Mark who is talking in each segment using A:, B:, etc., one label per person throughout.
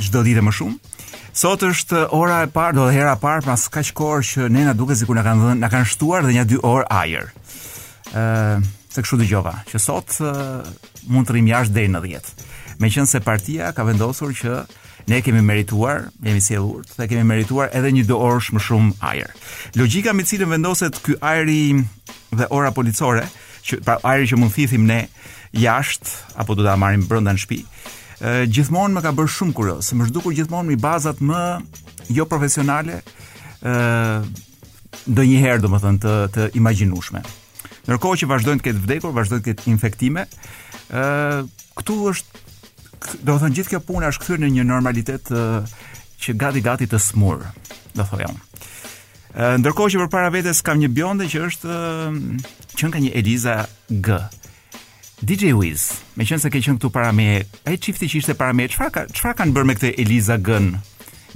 A: Çdo ditë më shumë. Sot është ora e parë, do të hera e parë pas kaq kohë që ne na duket sikur na kanë dhënë, na kanë shtuar dhe një dy orë ajër. Ëh, uh, se kështu dëgjova, që sot uh, mund të rrim jashtë deri në 10. Meqenëse partia ka vendosur që ne kemi merituar, jemi sjell urt, dhe kemi merituar edhe një dy orësh më shumë ajër. Logjika me të cilën vendoset ky ajri dhe ora policore, që pra ajri që mund të thithim ne jashtë apo do ta marrim brenda në shtëpi. Ë gjithmonë më ka bërë shumë kurioz, se më është dukur gjithmonë me bazat më jo profesionale ë ndonjëherë domethënë të të imagjinueshme. Ndërkohë që vazhdojnë të ketë të vdekur, vazhdojnë të ketë infektime, ë këtu është domethënë gjithë kjo puna është kthyer në një normalitet ë që gati gati të sëmur, do thoja unë. Ndërkohë që përpara vetes kam një bjonde që është qenka një Eliza G. DJ Wiz, meqenëse ke qenë këtu para meje, ai çifti që ishte para meje, çfarë ka, çfarë kanë bërë me këtë Eliza G-në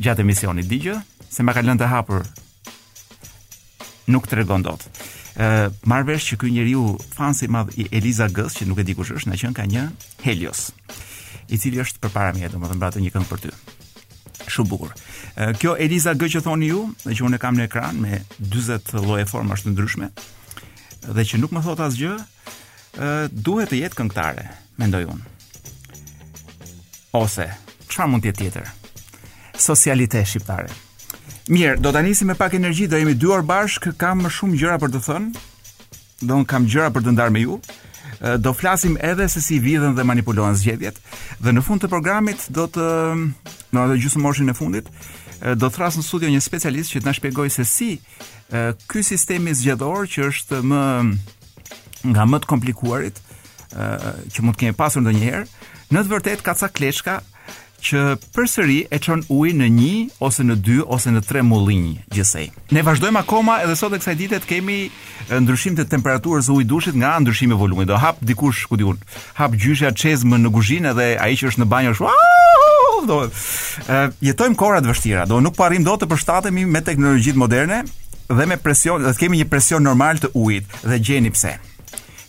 A: gjatë emisionit, DJ? Se ma ka lënë të hapur, nuk tregon dot. Uh, marr vesh që ky njeriu fansi i madh i Eliza G-së, që nuk e di kush është, na qenka një Helios, i cili është përpara meje, domethënë mbrapa një këngë për ty. Shumë bukur. Kjo Eliza G që thoni ju, dhe që unë e kam në ekran me 40 lloje formash të ndryshme dhe që nuk më thotë asgjë, ë duhet të jetë këngëtare, mendoj unë. Ose çfarë mund të jetë tjetër? Socialite shqiptare. Mirë, do ta nisim me pak energji, do jemi dy orë bashkë, kam më shumë gjëra për të thënë. Do unë kam gjëra për të ndarë me ju. Do flasim edhe se si vidhen dhe manipulohen zgjedhjet dhe në fund të programit do të në atë gjysmorëshin e fundit do të thërras në studio një specialist që të na shpjegojë se si ky sistemi zgjedhor që është më nga më të komplikuarit që mund të kemi pasur ndonjëherë, në të vërtetë ka ca kleçka që përsëri e çon ujin në një ose në dy ose në tre mullinj gjithsej. Ne vazhdojmë akoma edhe sot e kësaj dite të kemi ndryshim të temperaturës së ujit të dushit nga ndryshimi i volumit. Do hap dikush ku di unë. Hap gjyshja çezmën në kuzhinë edhe ai që është në banjë është do jetojmë kohëra të vështira. Do nuk po arrijmë dot të përshtatemi me teknologjitë moderne dhe me presion, dhe të kemi një presion normal të ujit dhe gjeni pse.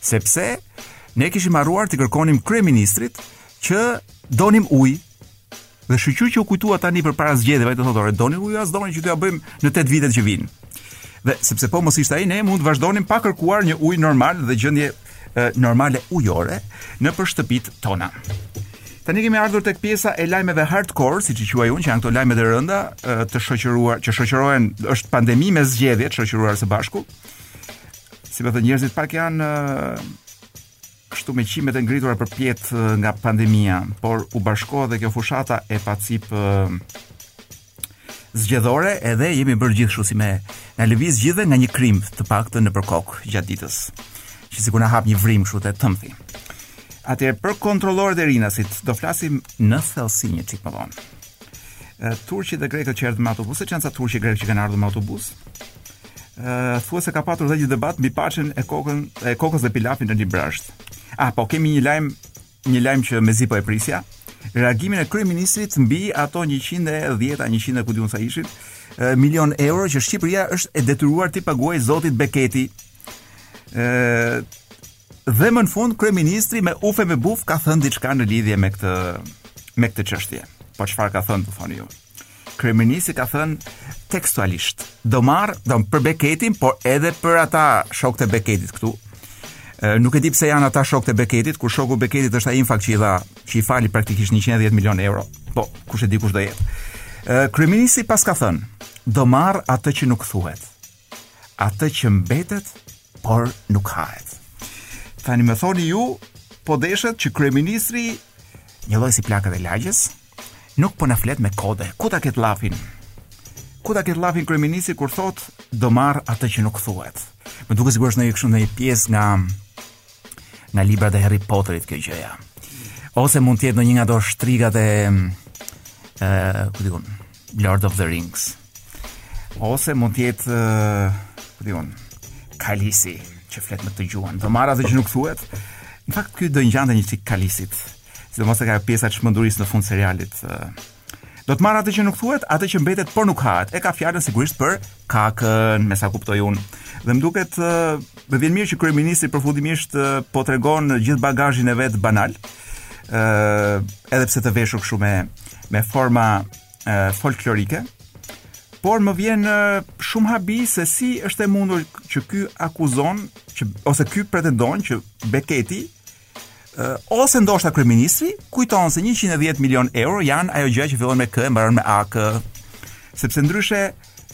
A: Sepse ne kishim harruar t'i kërkonim kryeministrit që donim ujë, dhe shyqyr që u kujtua tani përpara zgjedhjeve, ai të thotë, ore, doni ujë a s'doni që t'jua bëjmë në 8 vitet që vijnë. Dhe sepse po mos ishte ai, ne mund të vazhdonim pa kërkuar një ujë normal dhe gjendje normale ujore nëpër shtëpitë tona. Tani kemi ardhur tek pjesa e lajmeve hardcore, siç i quaj unë, që janë këto lajme të rënda, të shoqëruar, që shoqërohen është pandemi me zgjedhje të shoqëruar së bashku. Domethënë njerëzit pak janë kështu me qimet e ngritura përpjet nga pandemia, por u bashkua dhe kjo fushata e pacip zgjedhore, edhe jemi bërë gjithëshu si me na lëviz gjithëve nga një krimb të paktën nëpër kokë gjatë ditës, që sikur na hap një vrimë kështu te tëmthi. Atëherë për kontrollorët e Rinasit do flasim në thellësi një çik më vonë. Turqit dhe grekët që erdhën me autobus, se ca janë ca turq e grekë që kanë ardhur me autobus, Uh, thonë se ka patur dhe një debat mbi paçen e kokën e kokës dhe pilafin në Librazhd. Ah, po kemi një lajm, një lajm që mezi po e prisja. Reagimin e kryeministrit mbi ato 110 a 100 ku di unë sa ishin, uh, milion euro që Shqipëria është e detyruar të paguajë zotit Beketi. Ëh, uh, Dhe më në fund kryeministri me uf e me buf ka thënë diçka në lidhje me këtë me këtë çështje. Po çfarë ka thënë, do thoni ju? Kryeministri ka thënë tekstualisht, do marr, do për Beketin, por edhe për ata shokët e Beketit këtu. Nuk e di pse janë ata shokët e Beketit, kur shoku i Beketit është ai në fakt që i dha, që i fali praktikisht 110 milion euro. Po, kush e di kush do jetë. Kryeministri pra ka thënë, do marr atë që nuk thuhet. Atë që mbetet, por nuk hahet. Tani më thoni ju, po deshët që kryeministri njëlloj si plakat e lagjes nuk po na flet me kode. Ku ta ketë llafin? Ku ta ketë llafin kryeministri kur thotë do marr atë që nuk thuhet? Më duket sigurisht ndonjë kështu ndonjë pjesë nga nga librat e Harry Potterit kjo gjëja. Ose mund të jetë ndonjë nga ato shtrigat e ë, ku di unë, Lord of the Rings. Ose mund të jetë, ku di unë, Kalisi që flet me atë gjuhën. Do marr atë që nuk thuhet. Në fakt ky do ngjante një çik Kalisit. Sidomos nga pjesa e çmendurisë në fund të serialit. Do të marrë atë që nuk thuhet, atë që mbetet por nuk hahet. E ka fjalën sigurisht për kakën, me sa kuptoj unë. Dhe më duket Më vjen mirë që kryeministri përfundimisht po tregon gjithë bagazhin e vet banal. ë edhe pse të veshur kështu me me forma e, folklorike. Por më vjen shumë habi se si është e mundur që ky akuzon që ose ky pretendon që Beketi ose ndoshta kryeministri kujton se 110 milion euro janë ajo gjë që fillon me K e mbaron me AK. Sepse ndryshe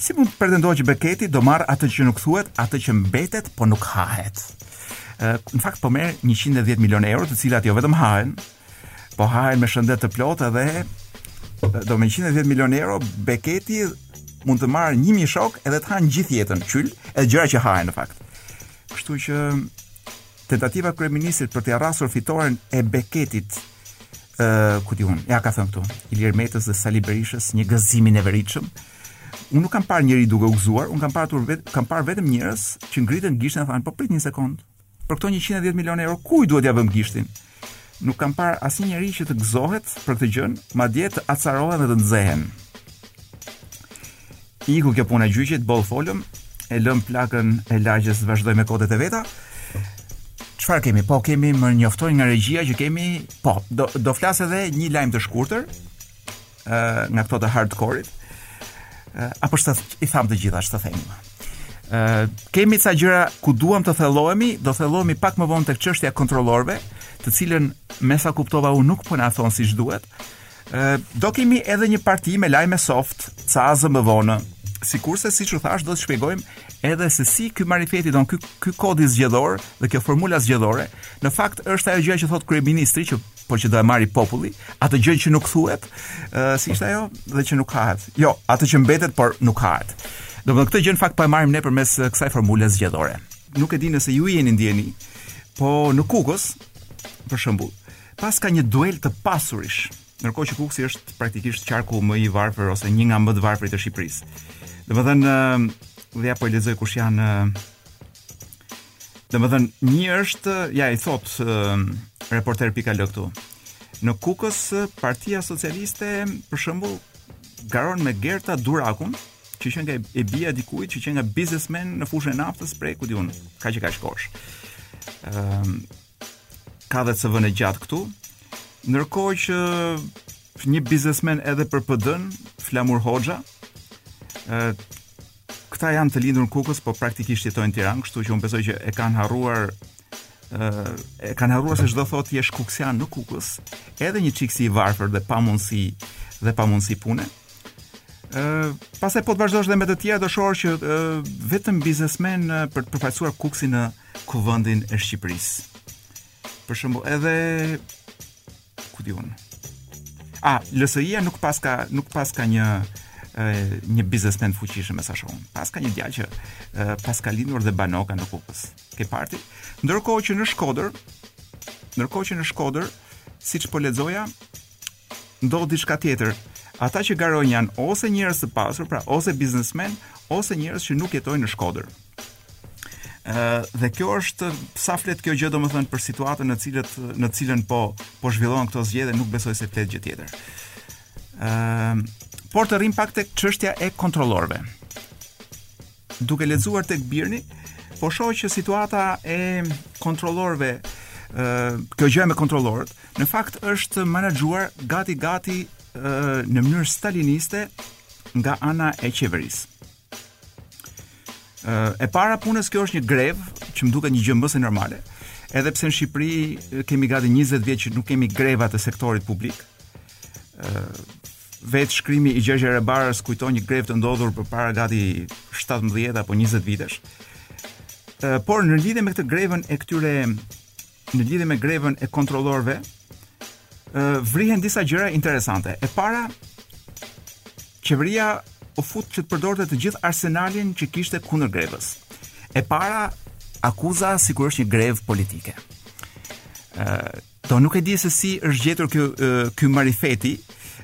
A: si mund të pretendojë që Beketi do marr atë që nuk thuhet, atë që mbetet po nuk hahet. Në fakt po merr 110 milion euro, të cilat jo vetëm hahen, po hahen me shëndet të plotë dhe do me 110 milion euro Beketi mund të marrë 1000 shokë edhe të hanë gjithë jetën, qyl, edhe gjëra që hahen në fakt. Kështu që Tentativa e kryeministrit për t'i rrasur fitoren e Beketit, ë ku di unë, ja ka thënë këtu, Ilir Metës dhe Sali Berishës një gëzim i neveritshëm. Unë nuk kam parë njeri duke u gëzuar, unë kam parë vet, kam parë vetëm njerëz që ngritën gishtin e thanë, po prit një sekond. Për këto 110 milionë euro, kujt duhet t'ia vëmë gishtin? Nuk kam parë asnjë njeri që të gëzohet për këtë gjë, madje të acarohen dhe të nxehen. Iku kjo puna e gjyqit, boll folëm, e lëmë plakën e lagjes të vazhdojë me kotet e veta. Çfarë kemi? Po kemi më njoftojnë nga regjia që kemi, po do do flas edhe një lajm të shkurtër. ë nga këto të hardcore-it. Apo s'do i themi të gjitha, ç'të themi më. Ë kemi ca gjëra ku duam të thellohemi, do thellohemi pak më vonë tek çështja e kontrollorëve, të cilën me sa kuptova unë nuk po na e thonë siç duhet. Ë do kemi edhe një parti me lajme soft, ca më vonë. Sikurse siç ju thashë do të shpjegojmë edhe se si ky marifeti don ky ky kodi zgjedhor dhe kjo formula zgjedhore në fakt është ajo gjë që thotë kryeministri që por që do e marrë populli, atë gjë që nuk thuhet, uh, si ishte ajo, dhe që nuk hahet. Jo, atë që mbetet por nuk hahet. Do të thotë këtë gjë në fakt po e marrim ne përmes kësaj formule zgjedhore. Nuk e di nëse ju keni ndjekur, po në Kukës, për shembull, paska një duel të pasurish. Ndërkohë që Kukësi është praktikisht qarku më i varfër ose një nga më të varfrit të Shqipërisë. Domethënë, dhe ja po e lexoj kush janë Domethënë, një është, ja e thotë uh, Reporter pikë al këtu, në Kukës Partia Socialiste për shembull garon me Gerta Durakun, që qenka e bija e dikujt, që qenka biznesmen në fushën e naftës prej, ku di unë, kaq e kaq kohësh. Uh, ka dhe CV-në e gjatë këtu, ndërkohë që një biznesmen edhe për PD-në, Flamur Hoxha, uh, Këta janë të lindur në Kukës, po praktikisht jetojnë në Tiranë, kështu që unë besoj që e kanë harruar e kanë harruar se ç'do të thotë të jesh kuksian në Kukës, edhe një çiksi i varfër dhe pa mundësi dhe pa mundësi pune. Ë, pastaj po të vazhdosh dhe me të tjerë do shohësh që e, vetëm biznesmenë për të përfaqësuar Kukësin në Kuvendin e Shqipërisë. Për shembull, edhe Ku di unë. A, LSI-ja nuk paska, nuk paska një një biznesmen të fuqishëm me sa shoh unë. Paska një djalë që paska lindur dhe banoka në Kukës. Ke parti? Ndërkohë që në Shkodër, ndërkohë që në Shkodër, siç po lexoja, ndodh diçka tjetër. Ata që garojnë janë ose njerëz të pasur, pra ose biznesmenë, ose njerëz që nuk jetojnë në Shkodër. dhe kjo është sa flet kjo gjë domethënë për situatën në cilët në cilën po po zhvillohen këto zgjedhje nuk besoj se flet gjë tjetër. Ëm por të rrim pak tek çështja e kontrollorëve. Duke lexuar tek BIRN-i, po shoh që situata e kontrollorëve ë kjo gjë me kontrollorët në fakt është menaxhuar gati gati në mënyrë staliniste nga ana e qeverisë. E para punës kjo është një grevë që më duket një gjë më se normale. Edhe pse në Shqipëri kemi gati 20 vjet që nuk kemi greva të sektorit publik. Ë vetë shkrimi i Gjergj Erebarës kujton një grevë të ndodhur përpara gati 17 apo 20 vitesh. Ë por në lidhje me këtë grevën e këtyre Në lidhje me grevën e kontrollorëve, vrihen disa gjëra interesante. E para, qeveria u fut që të përdorte të gjithë arsenalin që kishte kundër grevës. E para, akuza sikur është një grevë politike. Ëh, do nuk e di se si është gjetur ky ky marifeti.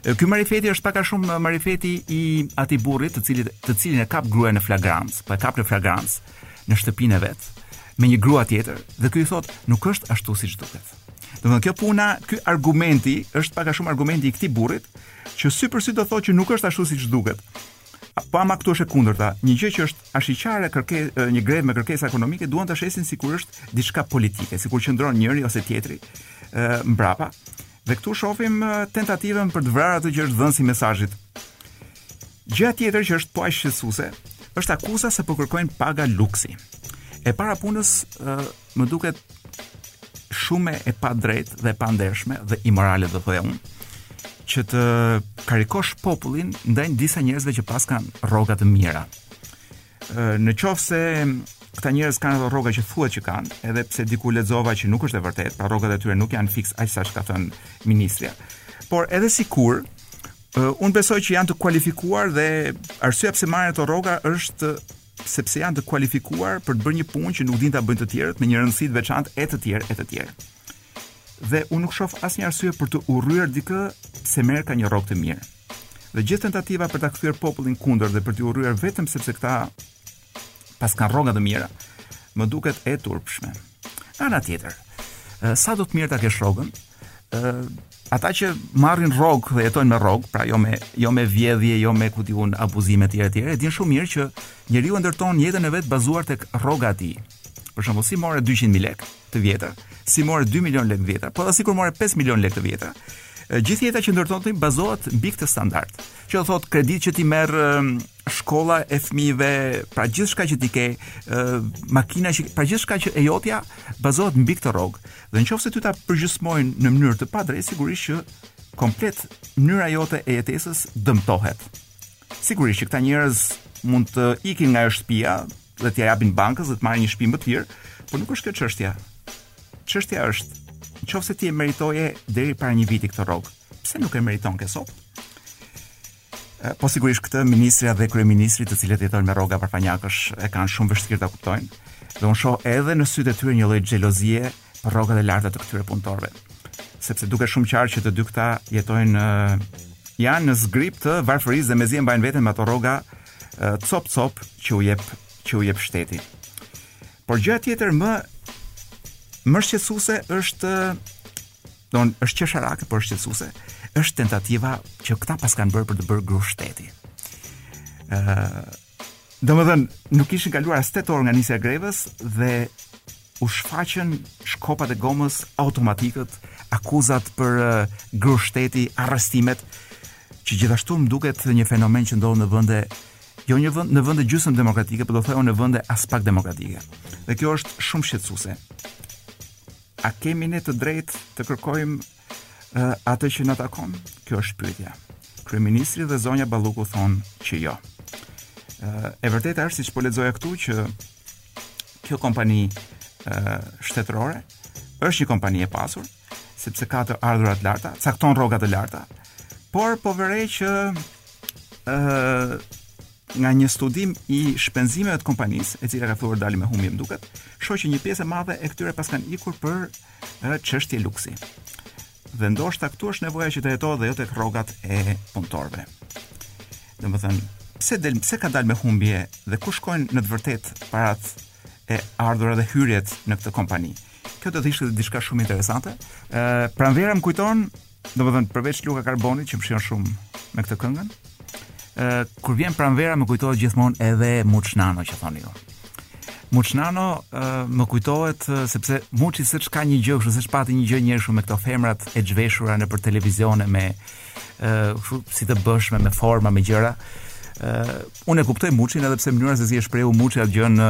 A: Ky marifeti është pak a shumë marifeti i atij burrit, të cilit të cilin e kap gruaja në flagrancë, po e kap në flagrancë. në shtëpinë e vet me një grua tjetër dhe ky i thotë nuk është ashtu siç duket. Domethënë kjo puna, ky argumenti është pak a shumë argumenti i këtij burrit që sy për sy do thotë që nuk është ashtu siç duket. Po ama këtu është e kundërta. Një gjë që është ashiqare kërke një grevë me kërkesa ekonomike duan ta shesin sikur është diçka politike, sikur qëndron njëri ose tjetri ë mbrapa Dhe këtu shofim tentativën për të vrarë atë që është dhënësi i mesazhit. Gjëja tjetër që është po aq shqetësuese është akuza se po kërkojnë paga luksi. E para punës më duket shumë e padrejtë dhe e pandershme dhe imorale do thoja unë që të karikosh popullin ndaj disa njerëzve që paskan rroga të mira. Në qoftë se këta njerëz kanë ato rroga që thuhet që kanë, edhe pse diku lexova që nuk është e vërtetë, pra rrogat e tyre nuk janë fiks aq sa ka thënë ministrja. Por edhe sikur uh, unë besoj që janë të kualifikuar dhe arsyeja pse marrin ato rroga është sepse janë të kualifikuar për të bërë një punë që nuk dinë ta bëjnë të tjerët me një rëndësi të veçantë e të tjerë e të tjerë. Dhe unë nuk shoh asnjë arsye për të urryer dikë pse merr ka një rrogë të mirë. Dhe gjithë tentativa për ta kthyer popullin kundër dhe për t'i urryer vetëm sepse këta paskan rroga të mira, më duket e turpshme. Nga ana tjetër, sado të mirë ta kesh rrogën, ata që marrin rrogë dhe jetojnë me rrogë, pra jo me jo me vjedhje, jo me ku di unë abuzime të tjera e dinë shumë mirë që njeriu ndërton jetën e vet bazuar tek rroga e tij. Për shembull, si more 200.000 lekë. të vjetra, si morre 2 milion lekë të vjetra, po sikur morre 5 milion lekë të vjetra. Gjithë jeta që ndërton ti bazohet mbi këtë standard. Që do thotë kreditë që ti merr shkolla e fëmijëve, pra gjithçka që ti ke, makina që pra gjithçka që e jotja bazohet mbi këtë rrogë. Dhe nëse ty ta përgjysmojnë në mënyrë të padrejtë, sigurisht që komplet mënyra jote e jetesës dëmtohet. Sigurisht që këta njerëz mund të ikin nga shtëpia, dhe t'ia japin bankës dhe të marrin një shtëpi më të lirë, por nuk është kjo çështja. Çështja është, nëse ti e meritoje deri para një viti këtë rrogë, pse nuk e meriton ti sot? Po sigurisht këtë ministrja dhe kryeministri të cilët jetojnë me rroga varfanjakësh e kanë shumë vështirë ta kuptojnë. Dhe unë shoh edhe në sytë e tyre një lloj xhelozie për rrogat e larta të këtyre punëtorëve. Sepse duket shumë qartë që të dy këta jetojnë në janë në zgrip të varfërisë dhe mezi e mbajnë veten me ato rroga copë copë që u jep që u jep shteti. Por gjëja tjetër më më shqetësuese është don është qesharake por shqetësuese është tentativa që këta paskan bërë për të bërë grush shteti. ë uh, Domethënë nuk kishin kaluar as 8 orë nga nisja e grevës dhe U shfaqën shkopat e gomës, automatikët, akuzat për grusht shteti, arrestimet, që gjithashtu më duket një fenomen që ndodh në vende jo një vend në vende gjysmë demokratike, por do të thoja në vende aspak demokratike. Dhe kjo është shumë shqetësuese. A kemi ne të drejtë të kërkojmë atë që na takon? Kjo është pyetja. Kryeministri dhe zonja Balluku thonë që jo. E vërteta është siç po lexoja këtu që kjo kompani shtetërore është një kompani e pasur sepse ka të ardhura të larta, cakton rroga të larta, por po vëreja që ë nga një studim i shpenzimeve të kompanisë, e cila ka filluar dalë me humbje më duket, shoh që një pjesë e madhe e këtyre paskan ikur për Ë çështje luksi. Dhe ndoshta këtu është nevoja që të hetohet dhe jo tek rrogat e punëtorëve. Domethënë, pse del pse ka dalë me humbje dhe ku shkojnë në të vërtetë paratë e ardhura dhe hyrjet në këtë kompani. Kjo do të ishte diçka shumë interesante. Ë pranvera më kujton Domethënë përveç Luka Karbonit që më shkrin shumë me këtë këngën, ë kur vjen pranvera më kujtohet gjithmonë edhe Muçnano që thoni ju. Muçnano më kujtohet sepse Muçi seç ka një gjë, kështu seç pati një gjë njëherë me këto femrat e zhveshura nëpër televizione me ë si të bëshme me forma me gjëra. ë unë e kuptoj Muçin edhe pse mënyra se si e shprehu Muçi atë gjënë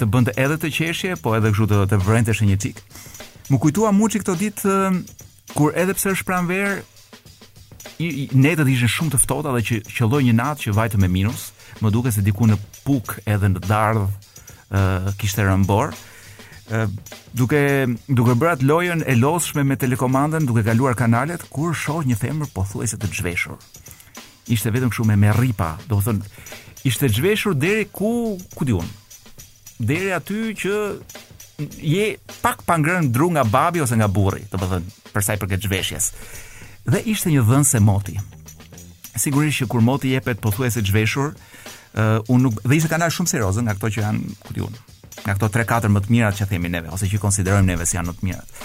A: të bënte edhe të qeshje, po edhe kështu të të vrenteshe një çik Më kujtua Muçi këto ditë kur edhe pse është pranverë, netët ishin shumë të ftohta dhe qëlloi një natë që vajti me minus, më duket se diku në Pukë edhe në Dardhë uh, kishte rënë borë. Uh, duke duke bërë atë lojën e lodhshme me telekomandën, duke kaluar kanalet, kur shoh një femër pothuajse të zhveshur. Ishte vetëm kështu me me rripa, domethënë ishte zhveshur deri ku ku di unë. deri aty që je pak pa ngrënë dru nga babi ose nga burri, domethënë, për sa i përket zhveshjes. Dhe ishte një dhënëse moti. Sigurisht që kur moti jepet pothuajse zhveshur, uh, unë nuk, dhe ishte kanal shumë serioz nga këto që janë, ku di unë, nga këto 3-4 më të mirët që themi neve, ose që konsiderojmë neve se janë më të mirët,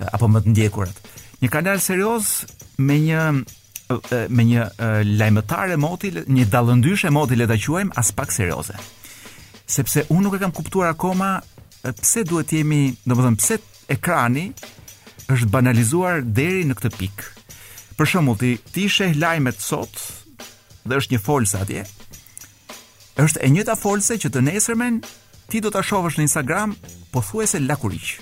A: uh, apo më të ndjekurit. Një kanal serioz me një me një lajmëtare moti, një dallëndyshe moti le ta quajmë aspak serioze. Sepse unë nuk e kam kuptuar akoma pse duhet të jemi, domethënë pse ekrani është banalizuar deri në këtë pikë. Për shembull, ti ti sheh lajmet sot dhe është një folëse atje. Është e njëjta folëse që të nesërmen ti do ta shohësh në Instagram pothuajse lakuriq.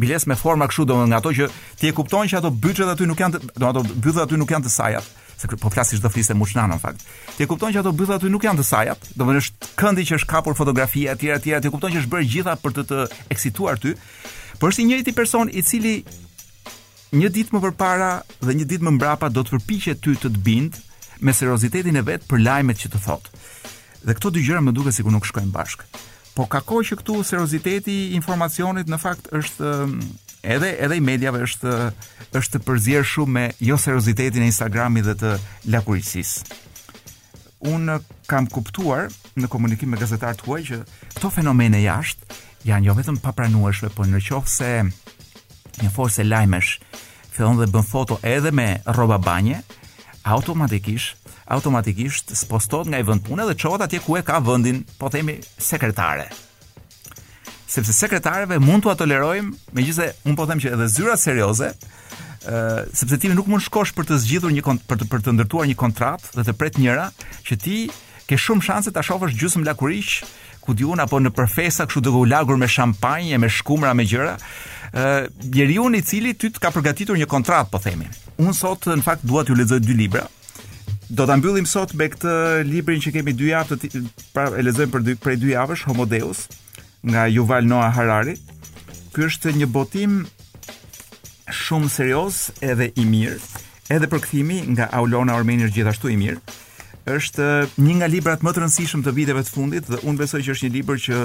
A: Biles me forma kështu domethënë nga ato që ti e kupton që ato bythët aty nuk janë do ato bythët aty nuk janë të sajat se po flasim siç do fliste Muç Nano në fakt. Ti e kupton që ato bythët aty nuk janë të sajat, domethënë është këndi që është kapur fotografia etj etj, ti e kupton që është bërë e gjitha për të të eksituar ty. Por është i njëjti person i cili Një ditë më përpara dhe një ditë më mbrapa do të përpiqet ty të të bindë me seriozitetin e vet për lajmet që të thotë. Dhe këto dy gjëra më duket sikur nuk shkojnë bashkë. Po ka kohë që këtu serioziteti i informacionit në fakt është edhe edhe i mediave është është përzier shumë me jo seriozitetin e Instagramit dhe të lakuriqësisë. Unë kam kuptuar në komunikim me gazetarë të huaj që këto fenomene jashtë janë jo vetëm të papranueshme, por në qoftë se një folëse lajmesh fillon dhe bën foto edhe me rroba banje, automatikisht automatikisht spostohet nga ai vend pune dhe çohet atje ku e ka vendin, po themi sekretare. Sepse sekretareve mund t'ua tolerojmë, megjithëse unë po them që edhe zyrat serioze, ë sepse ti nuk mund të shkosh për të zgjidhur një për të për të ndërtuar një kontratë dhe të pret njëra që ti ke shumë shanse ta shofësh gjysmë lakuriq ku di unë apo në për festa kështu duke u lagur me shampanjë e me shkuma me gjëra ë njeriu i cili ty të ka përgatitur një kontratë po themi unë sot në fakt dua t'ju lexoj dy libra Do ta mbyllim sot me këtë librin që kemi dy javë pra e lexojmë për dy prej dy javësh Homo Deus nga Yuval Noah Harari. Ky është një botim shumë serioz edhe i mirë, edhe përkthimi nga Aulona Ormeni është gjithashtu i mirë. Është një nga librat më të rëndësishëm të viteve të fundit dhe unë besoj që është një libër që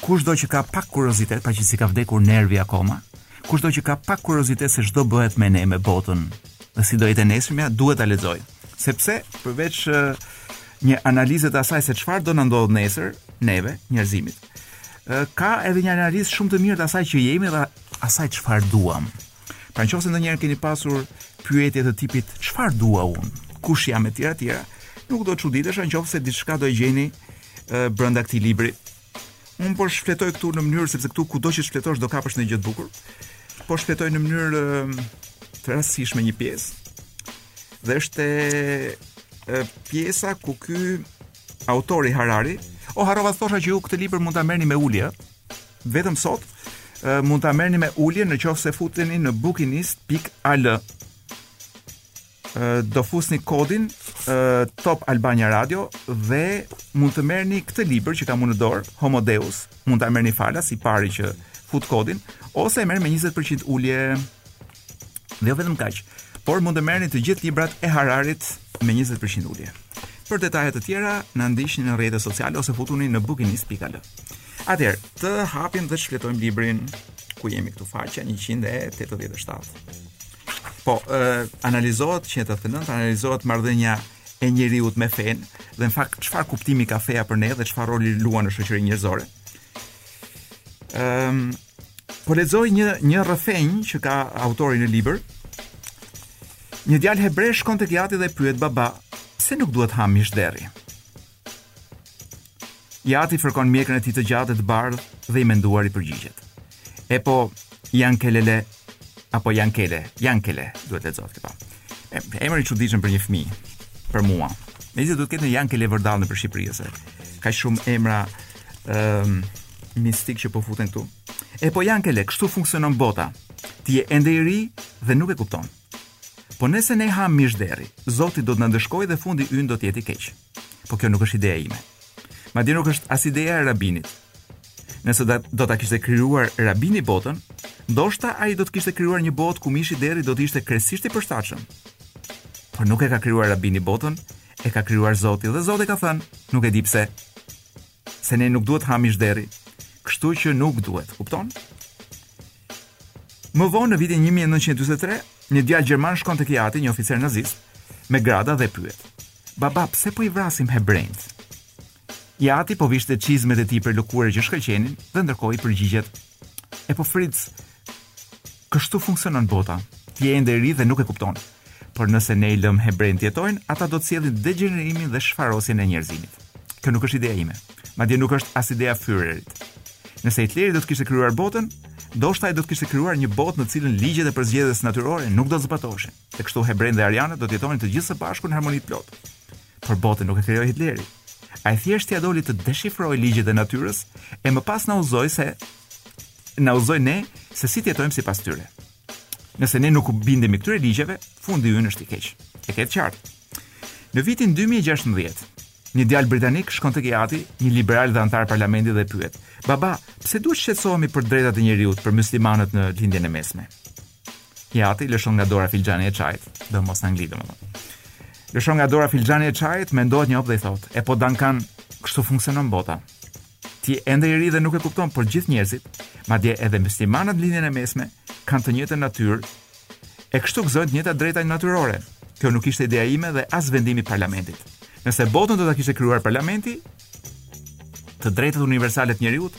A: Kushdo që ka pak kuriozitet, pra që s'i ka vdekur nervi akoma, kushdo që ka pak kuriozitet se ç'do bëhet me ne, me botën, dhe si do jetë e nesërmja, duhet ta lexojë. Sepse përveç një analize të asaj se çfarë do na ndodhë nesër neve, njerëzimit, ka edhe një analizë shumë të mirë të asaj që jemi dhe asaj çfarë duam. Pra në qoftë se ndonjëherë keni pasur pyetje të tipit çfarë dua unë, kush jam e tjera tjera, nuk do të çuditesh në qoftë se diçka do gjeni e, brënda këti libri. Unë po shfletoj këtu në mënyrë, sepse këtu kudo që të shfletosh do kapësh një gjë të bukur, po shfletoj në mënyrë të rastësishme një pjesë, dhe është e, pjesa ku ky autori Harari, o harrova të thosha që ju këtë libër mund ta merrni me ulje, ë? vetëm sot mund ta merrni me ulje në qoftë se futeni në bukinist.al. Do fusni kodin Top Albania Radio dhe mund të merrni këtë libër që kam unë në dorë, Homo Deus, mund ta merrni falas i pari që fut kodin ose e merr me 20% ulje. Dhe jo vetëm kaq, por mund të merrni të gjithë librat e Hararit me 20% ulje. Për detaje të tjera, na ndiqni në rrjetet sociale ose futuni në bukinist.al. Atëherë, të hapim dhe shfletojmë librin ku jemi këtu faqja 187. Po, e, analizohet domethënë, analizohet marrëdhënia e njeriut me fenë dhe në fakt çfarë kuptimi ka feja për ne dhe çfarë roli luan në shoqërinë njerëzore. Ehm, um, Po lexoj një një rrëfenjë që ka autori në libër. Një djalë hebre shkon tek i ati dhe pyet baba, pse nuk duhet të hamë mish derri? I ati fërkon mjekrën e tij të gjatë të bardhë dhe i menduar i përgjigjet. E po, Jankelele apo Jankele, Jankele, duhet lexohet këtu. Emër i çuditshëm për një fëmijë. Për mua. Megjithëse duhet të ketë një Jankele vërdallë nëpër Shqipëri se ka shumë emra ëm um, mistikë që po futen këtu. E po Jankele, kështu funksionon bota. Ti je ende i ri dhe nuk e kupton. Po nëse ne hamë mish derri, Zoti do të na ndëshkojë dhe fundi ynë do të jetë i keq. Po kjo nuk është ideja ime. Madje nuk është as ideja e Rabinit. Nëse do ta kishte krijuar Rabini botën, ndoshta ai do të kishte krijuar një botë ku mishi i derrit do të ishte krejtësisht i përshtatshëm. Por nuk e ka krijuar Rabini botën, e ka krijuar Zoti dhe Zoti ka thënë, nuk e di pse. Se ne nuk duhet të hamë mish derri. Kështu që nuk duhet, kupton? Më vonë në vitin 1943, një djalë gjerman shkon tek i ati, një oficer nazist, me grada dhe e pyet: "Baba, pse po i vrasim hebrenjtë?" I ati po vishte çizmet e tij prej lëkure që shkëlqenin dhe ndërkohë i përgjigjet: "E po Fritz, kështu funksionon bota. Ti je ende i ri dhe nuk e kupton. Por nëse ne i lëmë hebrenjtë të jetojnë, ata do të sjellin degjenerimin dhe shfarosjen e njerëzimit. Kjo nuk është ideja ime. Madje nuk është as ideja e Führerit. Nëse Hitleri do të kishte krijuar botën, ndoshta ai do të kishte krijuar një botë në të cilën ligjet e përzgjedhjes natyrore nuk do të zbatoheshin. Dhe kështu hebrenjtë dhe arianët do të jetonin të gjithë së bashku në harmoni të plotë. Por botën nuk e krijoi Hitleri. Ai thjesht ia doli të deshifrojë ligjet e natyrës e më pas na udhëzoi se na udhëzoi ne se si të jetojmë sipas tyre. Nëse ne nuk u bindemi këtyre ligjeve, fundi ynë është i keq. E ke të qartë. Në vitin 2016, një djalë britanik shkon tek i ati, një liberal dhe anëtar parlamentit dhe pyet: "Baba, pse duhet shqetësohemi për drejtat e njeriut për muslimanët në Lindjen e Mesme?" I ati lëshon nga dora filxhanin e çajit, domosdo Angli domethënë. Lëshon nga dora filxhanin e çajit, mendohet një hop dhe i thotë: "E po Duncan, kështu funksionon bota." Ti je ende i ri dhe nuk e kupton, por gjithë njerëzit, madje edhe myslimanët në lindjen e mesme, kanë të njëjtën natyrë. E kështu gëzojnë të njëjtat drejta natyrore. Kjo nuk ishte ideja ime dhe as vendimi i parlamentit. Nëse botën do ta kishte krijuar parlamenti, të drejtat universale të njeriut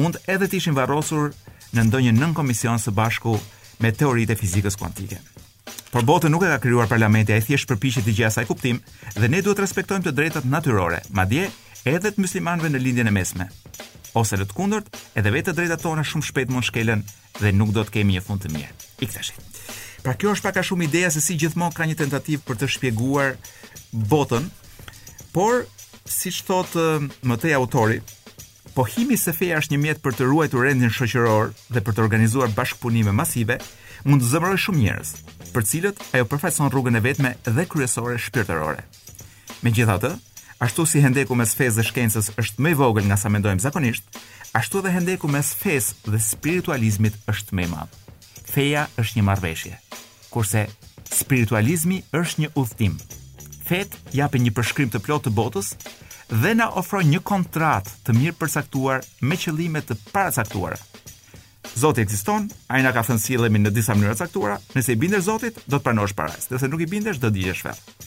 A: mund edhe të ishin varrosur në ndonjë nënkomision së bashku me teoritë e fizikës kuantike. Por botën nuk e ka krijuar parlamenti, ai thjesht përpiqet t'i gjejë asaj kuptim dhe ne duhet të respektojmë të drejtat natyrore, madje edhe të myslimanëve në Lindjen e Mesme. Ose në të kundërt, edhe vetë të drejtat tona shumë shpejt mund shkelen dhe nuk do të kemi një fund të mirë. Ik tashi. Pra kjo është pak a shumë ideja se si gjithmonë ka një tentativë për të shpjeguar botën, por siç thotë më tej autori, Pohimi se feja është një mjet për të ruajtur rendin shoqëror dhe për të organizuar bashkëpunime masive, mund të zemërojë shumë njerëz, për të cilët ajo përfaqëson rrugën e vetme dhe kryesore shpirtërore. Megjithatë, ashtu si hendeku mes fesë dhe shkencës është më i vogël nga sa mendojmë zakonisht, ashtu edhe hendeku mes fesë dhe spiritualizmit është më i madh. Feja është një marrëveshje, kurse spiritualizmi është një udhëtim. Fetë japin një përshkrim të plotë të botës dhe na ofrojnë një kontratë të mirëpërcaktuar me qëllime të paracaktuara. Zoti ekziston, ai na ka thënë sillemi në disa mënyra të caktuara, nëse i bindesh Zotit, do të pranohesh në parajsë, nëse nuk i bindesh do digjesh në ferr.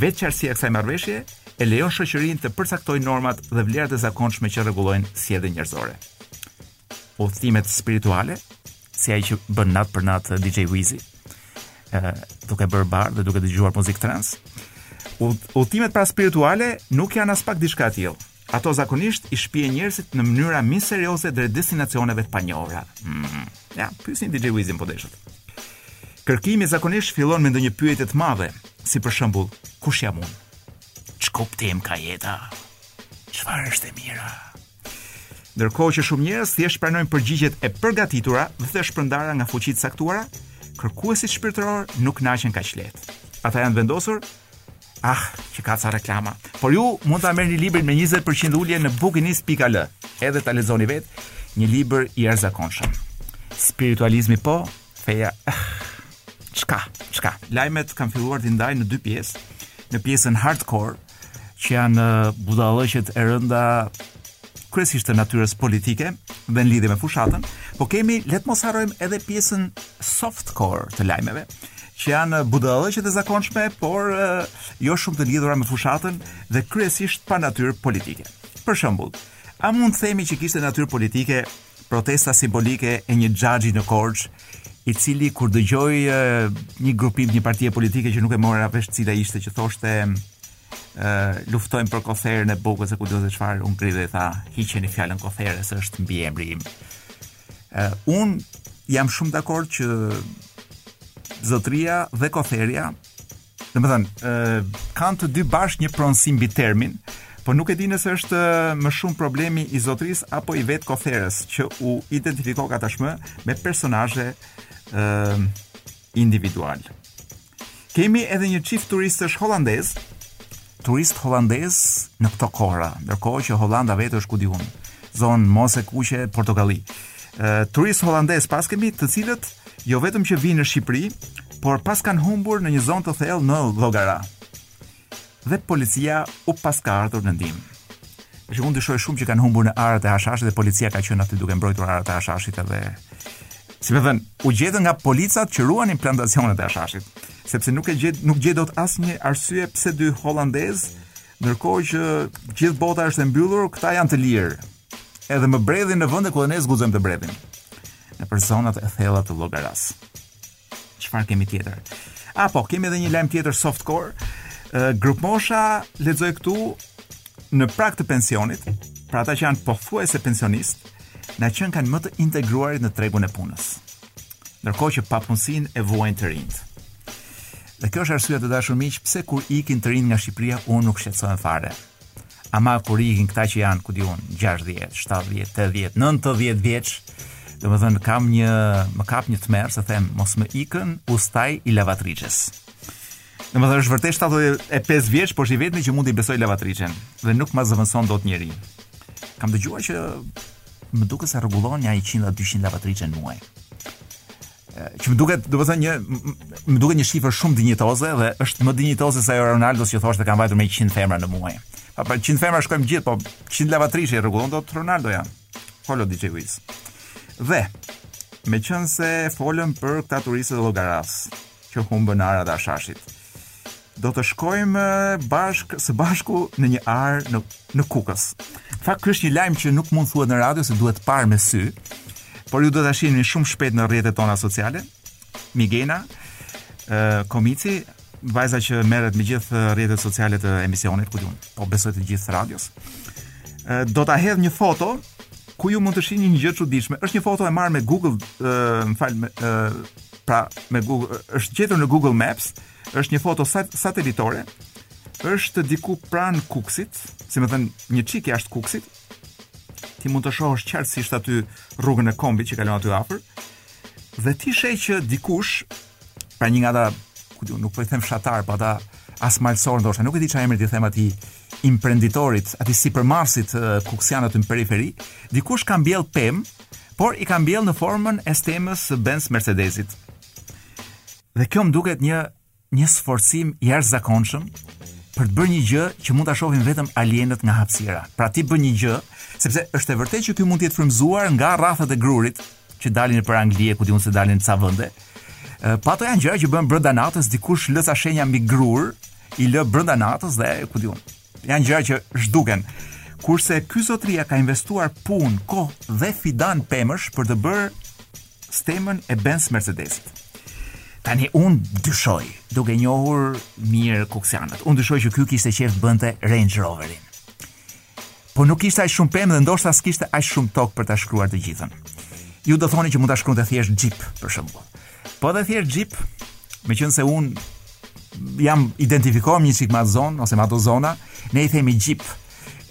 A: Vetë qartësia e kësaj marrëveshje e lejon shoqërinë të përcaktojë normat dhe vlerat e zakonshme që rregullojnë sjelljen njerëzore. udhëtimet spirituale, si ai që bën natë për natë DJ Wizy, ë duke pirë bar dhe duke dëgjuar muzikë trans. Udhëtimet pra spirituale nuk janë aspak diçka e tillë. Ato zakonisht i shpien njerëzit në mënyra misterioze drejt destinacioneve të panjohura. Mm -hmm. Ja, pyesin DJ Wizin po deshët. Kërkimi zakonisht fillon me ndonjë pyetje të madhe, si për shembull, kush jam unë? Ç'kuptim ka jeta? Çfarë është e mira? Ndërkohë që shumë njerëz thjesht pranojnë përgjigjet e përgatitura dhe të shpërndara nga fuqi të caktuara, kërkuesit shpirtëror nuk kënaqen kaq lehtë. Ata janë të vendosur Ah, që ka ca reklama. Por ju mund ta merrni librin me 20% ulje në bukinist.al. Edhe ta lexoni vetë, një libër i jashtëzakonshëm. Spiritualizmi po, feja. Ah, çka? Çka? Lajmet kanë filluar t'i ndajnë në dy pjesë. Në pjesën hardcore, që janë budallëqet e rënda kryesisht të natyrës politike dhe në lidhje me fushatën, po kemi le të mos harrojmë edhe pjesën softcore të lajmeve që janë budallëqet e zakonshme, por jo shumë të lidhura me fushatën dhe kryesisht pa natyrë politike. Për shembull, a mund të themi që kishte natyrë politike Protesta simbolike e një xhaxhai në Korçë, i cili kur dëgjoi një grupim, një partie politike që nuk e mora vesh cila ishte që thoshte luftojmë për kotheren e bukës e ku di unë çfarë u ngrit dhe tha hiqeni fjalën kothere se është mbiemri im. Uh, unë jam shumë dakord që zotëria dhe kotherja Domethënë, kanë të dy bashkë një pronësi mbi termin, po nuk e di nëse është më shumë problemi i zotërisë apo i vetë kotheres që u identifikoka tashmë me personazhe uh, individualë. Kemi edhe një çift turistësh holandezë, turistë holandezë në këto kohëra, ndërkohë që Holanda vetë është ku di unë, zonë mos e kuqe Portokalli. Turistë holandezë paskemi të cilët jo vetëm që vijnë në Shqipëri, por paskan humbur në një zonë të thellë në Llogara. Dhe policia u paska ardhur në ndihmë. Unë dyshoj shumë që kanë humbur në arat e hashashit dhe policia ka qenë aty duke mbrojtur arat e hashashit edhe domethënë, u gjetën nga policat që ruanin plantacionet e hashashit. sepse nuk e gjet nuk gjej dot asnjë arsye pse dy holandezë, ndërkohë që gjithë bota është e mbyllur, këta janë të lirë. Edhe më bredhin në vende ku ne s'guxojmë të bredhim. Nëpër zonat e thella të Llogarasë. Çfarë kemi tjetër? A po, kemi edhe një lajm tjetër softcore. Uh, grupmosha lexoj këtu në prag të pensionit, pra ata që janë pothuajse pensionistë, na qenkan më të integruarit në tregun e punës. ndërkohë që papunësinë e vuajnë të rinjtë. Dhe kjo është arsyeja të dashur miq, pse kur ikin të rinjtë nga Shqipëria, unë nuk shqetësohem fare. Ama kur ikin këta që janë, ku di unë, 60, 70, 80, 90 vjeç, domethënë, kam një, më kap një tmerr, se them, mos më ikën, ustai i lavatriçes. Domethënë, është vërtet 75 vjeç, por është i vetëmi që mund t'i besoj lavatriçen, dhe nuk ma zëvendëson dot njeri. Kam dëgjuar që Më duket se rregullon një 100 a 200 lavatriçe në muaj. Që domethënë më duket një shifër shumë dinjitoze dhe është më dinjitoze se ajo Ronaldos që thoshte ka vajtur me 100 femra në muaj. Po po 100 femra shkojmë të gjithë, po 100 lavatriçe rregullon dot Ronaldo jo. Follo DJ Wiz. Dhe meqenëse folëm për këta turistët e Llogarasë që humbën arat e hashashit do të shkojmë bashk së bashku në një arë në në Kukës. Në fakt ky është një lajm që nuk mund të thuhet në radio se duhet parë me sy, por ju do ta shihni shumë shpejt në rrjetet tona sociale. Migena, uh, Komici, vajza që merret me gjithë rrjetet sociale të emisionit ku di unë, po besoj të gjithë radios. Uh, do ta hedh një foto ku ju mund të shihni një gjë të çuditshme. Është një foto e marrë me Google, uh, më fal, uh, Pra, me Google, është gjetur në Google Maps, është një foto sat satelitore, është diku pranë Kukësit, si me thënë, një çikë jashtë Kukësit, ti mund të shohësh qartësisht aty rrugën e kombit që kalon aty afër, dhe ti sheh që dikush, pra një nga ata, ku di unë, nuk po i them fshatar, po as malësor ndoshta, nuk e di çfarë emri t'i them atij imprenditorit, atij sipërmarrësit kuksian në periferi, dikush ka mbjellë pemë por i ka mbjellë në formën e stemës së Benz Mercedesit. Dhe kjo më duket një një sforcim i jashtëzakonshëm për të bërë një gjë që mund ta shohin vetëm alienët nga hapësira. Pra ti bën një gjë, sepse është e vërtetë që ky mund të jetë frymëzuar nga rrathët e grurit që dalin nëpër Angli e ku di unë se dalin në ca vende. Po ato janë gjëra që bën brenda natës, dikush lë ca shenja mbi grur, i lë brenda natës dhe ku di unë. Janë gjëra që zhduken. Kurse ky zotëria ka investuar punë, kohë dhe fidanë pemësh për të bërë stemën e Benz Mercedesit. Tani unë dyshoj, duke njohur mirë kuksianët, unë dyshoj që ky kishte qejf të bënte Range Roverin. Po nuk kishte aq shumë pemë dhe ndoshta s'kishte aq shumë tokë për ta shkruar të gjithën. Ju do thoni që mund ta shkruante thjesht Jeep, për shembull. Po dhe thjesht xhip, meqenëse unë jam identifikohem një çikë me atë zonë, ose me ato zona, ne i themi gjip.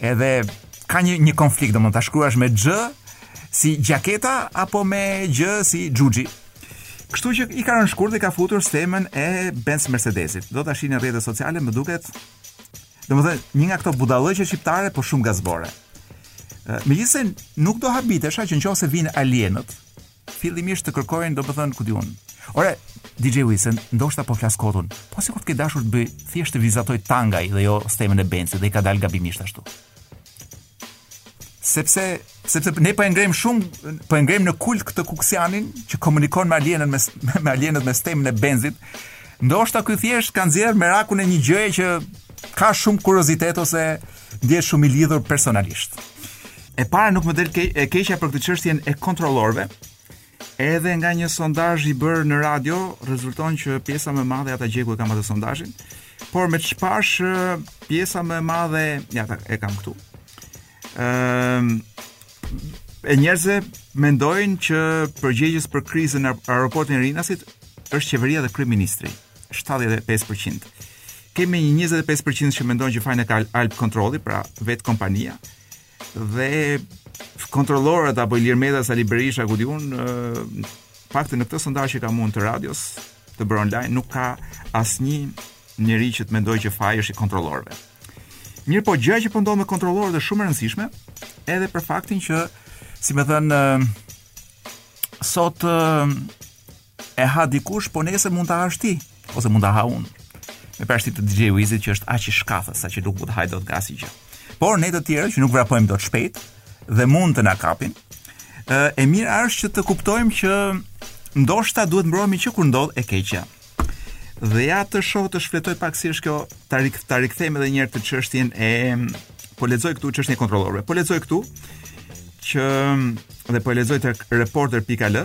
A: Edhe ka një, një konflikt, domethënë ta shkruash me xh, si xhaketa, apo me gj si xhuxhi. Kështu që i ka rënë shkurt dhe ka futur stemën e Benz Mercedesit. Do ta shihni në rrjetet sociale, më duket. Domethënë, një nga këto budallëqe shqiptare, por shumë gazmore. Megjithëse nuk do habitesha që nëse vinë alienët, Fillimisht të kërkojnë, domethënë, ku di unë. Ore, DJ Wise, ndoshta po flas kot unë. Po sikur të ketë dashur të bëjë thjesht të vizatojë tanga dhe jo stemën e Benzit dhe i ka dalë gabimisht ashtu. Sepse sepse ne po e ngremë shumë, po e ngremë në kult këtë kuksianin që komunikon me alienën me me alienët me stemën e Benzit. Ndoshta ky thjesht ka nxjerrë merakun e një gjëje që ka shumë kuriozitet ose ndjehet shumë i lidhur personalisht. E para nuk më del ke e keqja për këtë çështjen e kontrollorëve. Edhe nga një sondazh i bërë në radio rezulton që pjesa më e madhe ata gjeku e kam atë sondazhin. Por me çfarë që pjesa më e madhe, ja ta e kam këtu. Ëm, e njerëzve mendojnë që përgjegjës për krizën në aeroportin e Rinasit është qeveria dhe kryeministri, 75% kemi një 25% që mendon që fajin e ka Albcontrol-i, pra vetë kompania, dhe kontrollorët apo Ilir Meta, Sali Berisha, ku di unë, të paktën në këtë sondazh që kam unë te radios, të bërë online, nuk ka asnjë njeri që të mendojë që faji është i kontrollorëve. Mirëpo, gjëja që po ndodh me kontrollorët është shumë e rëndësishme, edhe për faktin që, si me thënë, sot E ha dikush, po nesër mund ta hash ti, ose mund ta ha unë. Me përjashtim të DJ Wizit që është aq i shkathët saqë nuk mund ta hajë dot nga asgjë. Por ne të tjerë që nuk vrapojmë dot shpejt dhe mund të na kapin, e mira është që të kuptojmë që ndoshta duhet të mbrohemi që kur ndodh e keqja. Dhe ja të shoh të shfletoj pak si është kjo ta rik ta rikthejmë edhe një herë te çështja e po lexoj këtu çështjen e kontrollorëve. Po lexoj këtu që dhe po lexoj tek reporter.al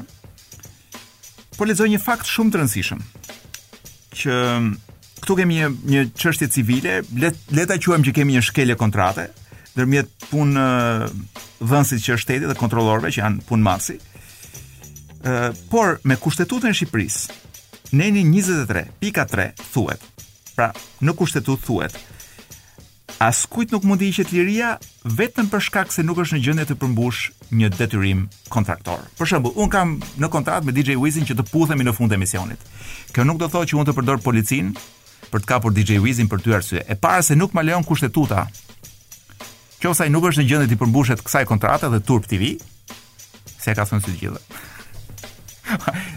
A: Po lexoj një fakt shumë të rëndësishëm që këtu kemi një një çështje civile, le le ta quajmë që kemi një shkelje kontrate ndërmjet punëdhënësit që është shteti dhe kontrollorëve që janë punëmarrësi. Ë, por me Kushtetutën e Shqipërisë, neni 23.3 thuhet. Pra, në Kushtetutë thuhet Askujt nuk mund t'i hiqet liria vetëm për shkak se nuk është në gjendje të përmbushë një detyrim kontraktor. Për shembull, unë kam në kontratë me DJ Wizin që të puthemi në fund të emisionit. Kjo nuk do të thotë që unë të përdor policinë për të kapur DJ Wizin për dy arsye. E para se nuk ma lejon kushtetuta. Qoftë se ai nuk është në gjendje t'i përmbushet kësaj kontrate dhe Turp TV, Se ka thënë të gjitha.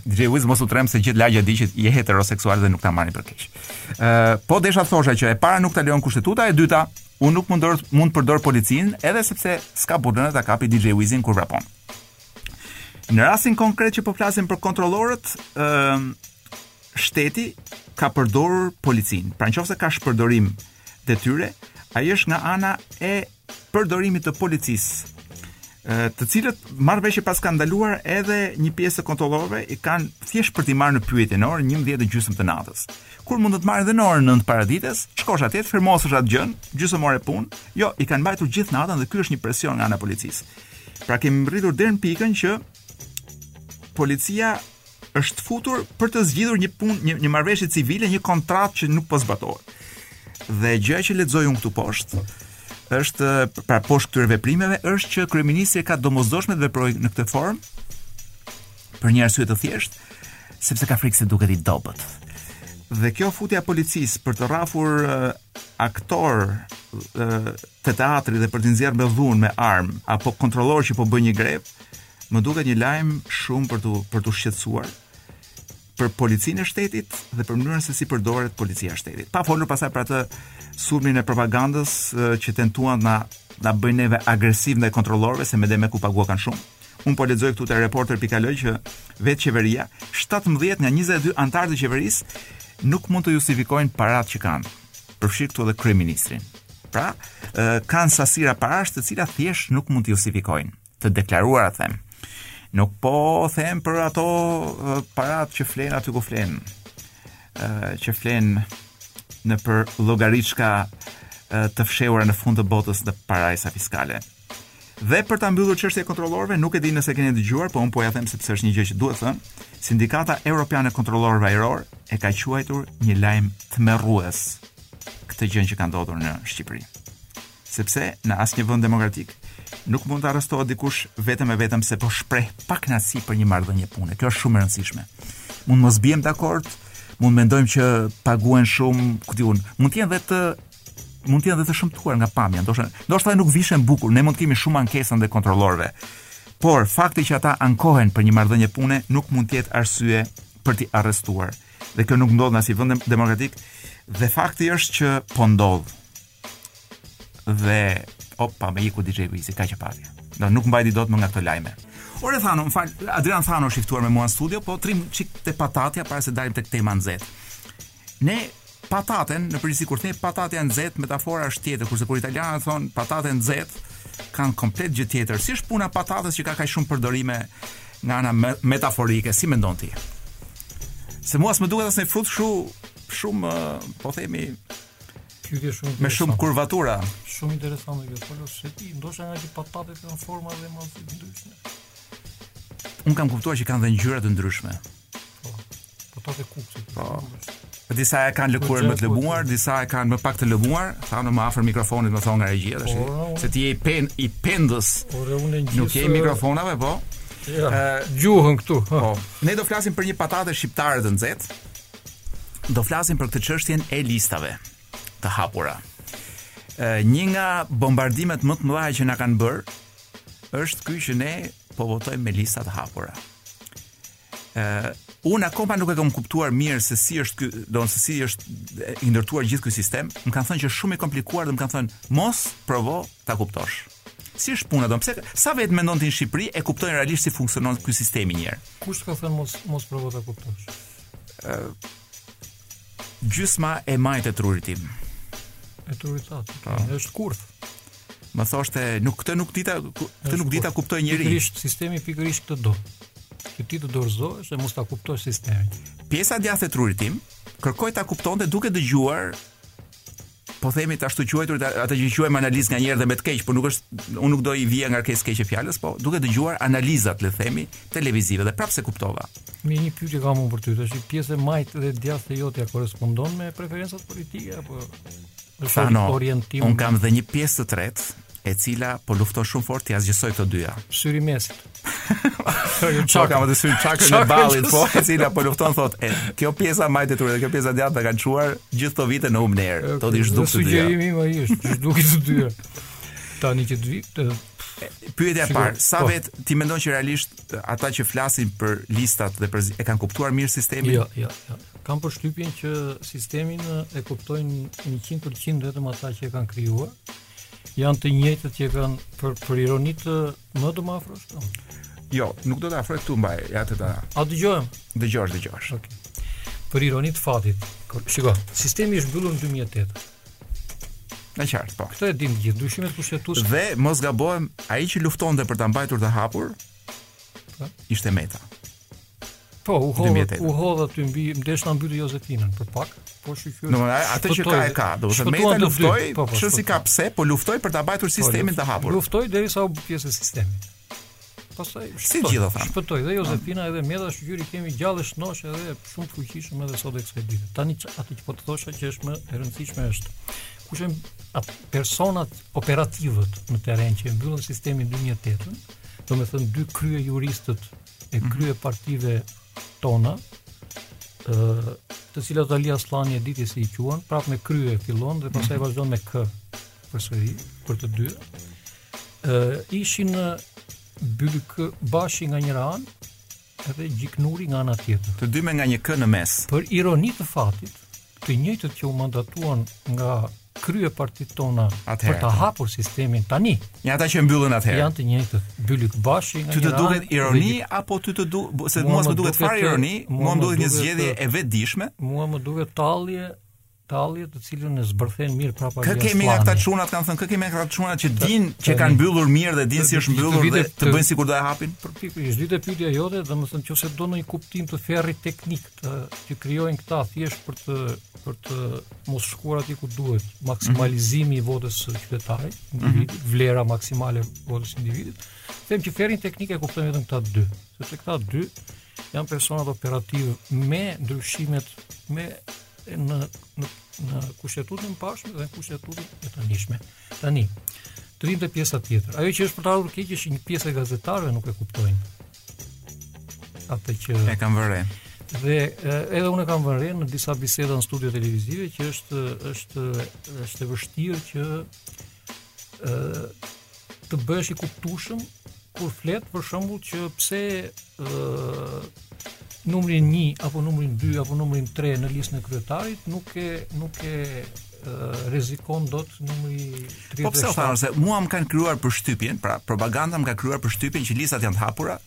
A: DJ Wiz mos u tremb se gjithë lagja e di që je heteroseksual dhe nuk ta marrin për keq. Ë, uh, po desha të thosha që e para nuk ta lejon kushtetuta, e dyta, unë nuk mundor mund të përdor policinë edhe sepse s'ka burrë nëne ta kapë DJ Wizin kur vrapon. Në rastin konkret që po flasim për kontrollorët, ë uh, shteti ka përdorur policinë. Pra nëse ka shpërdorim detyre, ai është nga ana e përdorimit të policisë të cilët marr vesh se paskan ndaluar edhe një pjesë të kontrollorëve i kanë thjesht për t'i marrë në pyetje në orën 11 e gjysmë të natës. Kur mund të të marrin edhe në orën 9 paradites, të shkosh atje të firmosh atë gjënë, gjysmë ore punë, jo, i kanë mbajtur gjithë natën dhe ky është një presion nga ana e policisë. Pra kemi mbërritur deri në pikën që policia është futur për të zgjidhur një punë, një, një marrëveshje civile, një kontratë që nuk po zbatohet. Dhe gjëja që lexoj unë këtu poshtë është pra poshtë këtyre veprimeve është që kryeministri ka domosdoshme të veprojë në këtë formë për një arsye të thjeshtë, sepse ka frikë se duket i dobët. Dhe kjo futja e policisë për të rrahur uh, aktorë uh, të teatrit dhe për t'i nxjerrë me dhunë me armë apo kontrollorë që po bëjnë një grevë, më duket një lajm shumë për tu për tu shqetësuar për policinë e shtetit dhe për mënyrën se si përdoret policia e shtetit. Pa folur pastaj për atë sulmin e propagandës që tentuan të na bëjnë neve agresivë ndaj kontrollorëve se me demek u paguakan shumë. Unë po lexoj këtu te reporter pikë al që vetë qeveria, 17 nga 22 anëtarë të qeverisë nuk mund të justifikojnë paratë që kanë. Përfshirë këtu edhe kryeministrin. Pra, kanë sasira parash të cilat thjesht nuk mund t'i justifikojnë. të deklaruara them. Nuk po them për ato paratë që flenë aty ku flenë. ë që flenë nëpër llogariçka të fshehura në fund të botës në parajsa fiskale. Dhe për ta mbyllur çështjen e kontrollorëve, nuk e di nëse keni dëgjuar, po unë po jua them sepse është një gjë që duhet thënë, Sindikata Europiane e Kontrollorëve Ajrorë e ka quajtur një lajm tmerrues këtë gjë që ka ndodhur në Shqipëri. Sepse në asnjë vend demokratik nuk mund të arrestohet dikush vetëm e vetëm se po shpreh pakënaqësi për një marrëdhënie pune. Kjo është shumë e rëndësishme. Mund mos biem dakord, mund mendojmë që paguhen shumë, ku di unë, mund të jenë dhe të mund të jenë dhe të shëmtuar nga pamja, ndoshta ndoshta nuk vishen bukur, ne mund të kemi shumë ankesa ndaj kontrollorëve. Por fakti që ata ankohen për një marrëdhënie pune nuk mund të jetë arsye për t'i arrestuar. Dhe kjo nuk ndodh në asnjë vend demokratik. Dhe fakti është që po ndodh. Dhe opa, me iku DJ Wizi, ka që pati. Do nuk mbajti dot më nga këto lajme. Ore Thano, më fal, Adrian Thano është i ftuar me mua në studio, po rrimë çik te patatja para se dalim tek tema e nxehtë. Ne patatën, në përgjithësi kur themi patate e nxehtë, metafora është tjetër, kurse kur italianët thonë patate e nxehtë, kanë komplet gjë tjetër. Si është puna e patates që ka kaq shumë përdorime nga ana metaforike, si mendon ti? Se mua s'më duket asnjë frut kështu shumë po themi
B: Pyetje shumë
A: me shumë kurvatura.
B: Shumë interesante kjo, po s'e di ndoshta ngaqë patatet kanë forma nga më të ndryshme.
A: Unë kam kuptuar që kanë dhe ngjyra të ndryshme.
B: Po. Patate Kukësi.
A: Po. Po disa e kanë lëkurën më të lëmuar, disa e kanë më pak të lëmuar, Thano më afër mikrofonit më thonë nga regjia tash.
B: Po,
A: se ti je i pen i pendës.
B: Po unë ngjis.
A: Nuk je mikrofonave, po.
B: Ja, gjuhën këtu.
A: Po. Ne do flasim për një patate shqiptare të nxehtë. do flasim për këtë çështjen e listave të hapura. Ë një nga bombardimet më të mëdha që na kanë bër është ky që ne po votojmë me lista të hapura. Ë unë akoma nuk e kam kuptuar mirë se si është ky, domethënë si është i ndërtuar gjithë ky sistem. Më kanë thënë që është shumë i komplikuar dhe më kanë thënë mos provo ta kuptosh. Si është puna? Domethënë pse sa vetë mendon ti në Shqipëri e kuptojnë realisht si funksionon ky sistemi një herë?
B: Kush të ka thënë mos mos provo ta kuptosh?
A: gjysma e majtë e trurit tim.
B: E trurit tënd, okay.
A: Po.
B: është kurth.
A: Më thoshte, nuk këtë nuk di ta, këtë nuk di ta kuptojë njeri.
B: Pikërisht sistemi pikërisht këtë do. Që ti të dorëzohesh dhe mos ta kuptosh sistemin.
A: Pjesa e djathtë e trurit tim kërkoi ta kuptonte duke dëgjuar po themi të ashtuquajtur atë që quajmë analizë nganjëherë dhe me të keq, por nuk është unë nuk do i vija ngarkesë të keqe fjalës, po duke dëgjuar analizat le të themi televizive dhe prapë s'e kuptova.
B: Po një pyetje kam unë për ty, tash pjesa e majtë dhe e djathtë e jotja korrespondon me preferencat politike apo është orientim?
A: Unë kam dhe një pjesë të tretë, e cila po lufton shumë fort t'i asgjësojë këto të dyja.
B: Syri i
A: mesit. Çakra domethënë syri, çakra e ballit, po e cila po lufton thotë, e, kjo pjesa e majtë dhe kjo pjesa e djathtë të kanë çuar gjithë këto vite në humnerë. Okay. Thotë i zhduk të dyja.
B: Sugjerimi im është, i zhduk të dyja. Tani që dy
A: Pyetja e parë, sa
B: po.
A: vetë ti mendon që realisht ata që flasin për listat dhe për e kanë kuptuar mirë sistemin?
B: Jo, jo, jo. Kam përshtypjen që sistemin e kuptojnë 100% vetëm ata që e kanë krijuar, Janë të njëjtët që kanë për për ironi të mund ta afrosh.
A: Jo, nuk do ta afroj këtu mbaj, ja të ta.
B: A dëgjohem?
A: Dëgjohesh, dëgjohesh.
B: Okej. Okay. Për ironi të fatit. Shiko, sistemi është mbyllur në 2008.
A: E qartë, po.
B: Këtë e dimë të gjithë, ndryshimet kushtetuese.
A: Dhe mos gabohem, ai që luftonte për ta mbajtur të hapur,
B: po.
A: ishte Meta.
B: Po, u
A: hodh,
B: u hodh aty mbi, desh e mbyti Jozefinën, për pak, po
A: shyqyr... Domethënë atë që ka e ka, domethënë Meta luftoi, po, po, s'e di pse, po luftoi për ta mbajtur po, sistemin të hapur.
B: Luftoi derisa u bë pjesë e sistemit. Pastaj,
A: si gjithë ata.
B: Shpëtoi, dhe Jozefina edhe Meta shyqyr i kemi gjallë e shëndoshë edhe shumë të fuqishëm edhe sot e kësaj dite. Tani atë që po të thosha që është më e rëndësishme është, kush ishin personat operativët në terren që e mbyllën sistemin në 2008 domethënë dy kryejuristët e mhm. kryepartive tona, ë të cilat Ali Asllani e di ti si i quan, prapë me krye fillon dhe pastaj mhm. vazhdon me k përsëri për të dy. ë ishin Bylykbashi nga njëra anë edhe Gjiknuri nga ana tjetër.
A: Të dy me nga një k në mes.
B: Për ironi të fatit, të njëjtët që u mandatuan nga kryepartitë tona
A: atëherë.
B: për të hapur sistemin tani.
A: Ja ata që e mbyllën atëherë.
B: Janë të njëjtët. Bylykbashi nga
A: Ty të duket ironi
B: dhe...
A: apo ty të duket se
B: mua më
A: duket fare ironi,
B: mua
A: më duket një zgjedhje e vetëdijshme.
B: Mua më duket tallje tallje të cilën e zbërthen mirë prapa
A: Kë kemi nga këta çunat kanë thënë, kë kemi nga këta çunat që dinë që kanë mbyllur mirë dhe dinë si është mbyllur dhe të bëjnë sikur do e hapin?
B: Po pikërisht, ishte pyetja jote, domethënë nëse do në një kuptim të ferrit teknik që krijojnë këta thjesht për të për të mos shkuar atje ku duhet, maksimalizimi i votës së qytetarit, mhm. vlera maksimale e votës së individit. Them që ferrin teknik e kuptojnë vetëm këta dy, sepse këta dy janë personat operativë me ndryshimet me në në në kushtetutën e pashme dhe në kushtetutën e tanishme. Tani, të vijmë te pjesa tjetër. Ajo që është për të ardhur keq është një pjesë e gazetarëve nuk e kuptojnë. atë që
A: e kam vënë.
B: Dhe edhe unë e kam vënë re në disa biseda në studio televizive që është është është e vështirë që ë të bëhesh i kuptueshëm kur flet për shembull që pse ë numrin 1 apo numrin 2 apo numrin 3 në listën e kryetarit nuk e nuk e rrezikon dot numri 37.
A: Po pse u thanë se mua më kanë krijuar përshtypjen, pra propaganda më ka krijuar përshtypjen që listat janë të hapura.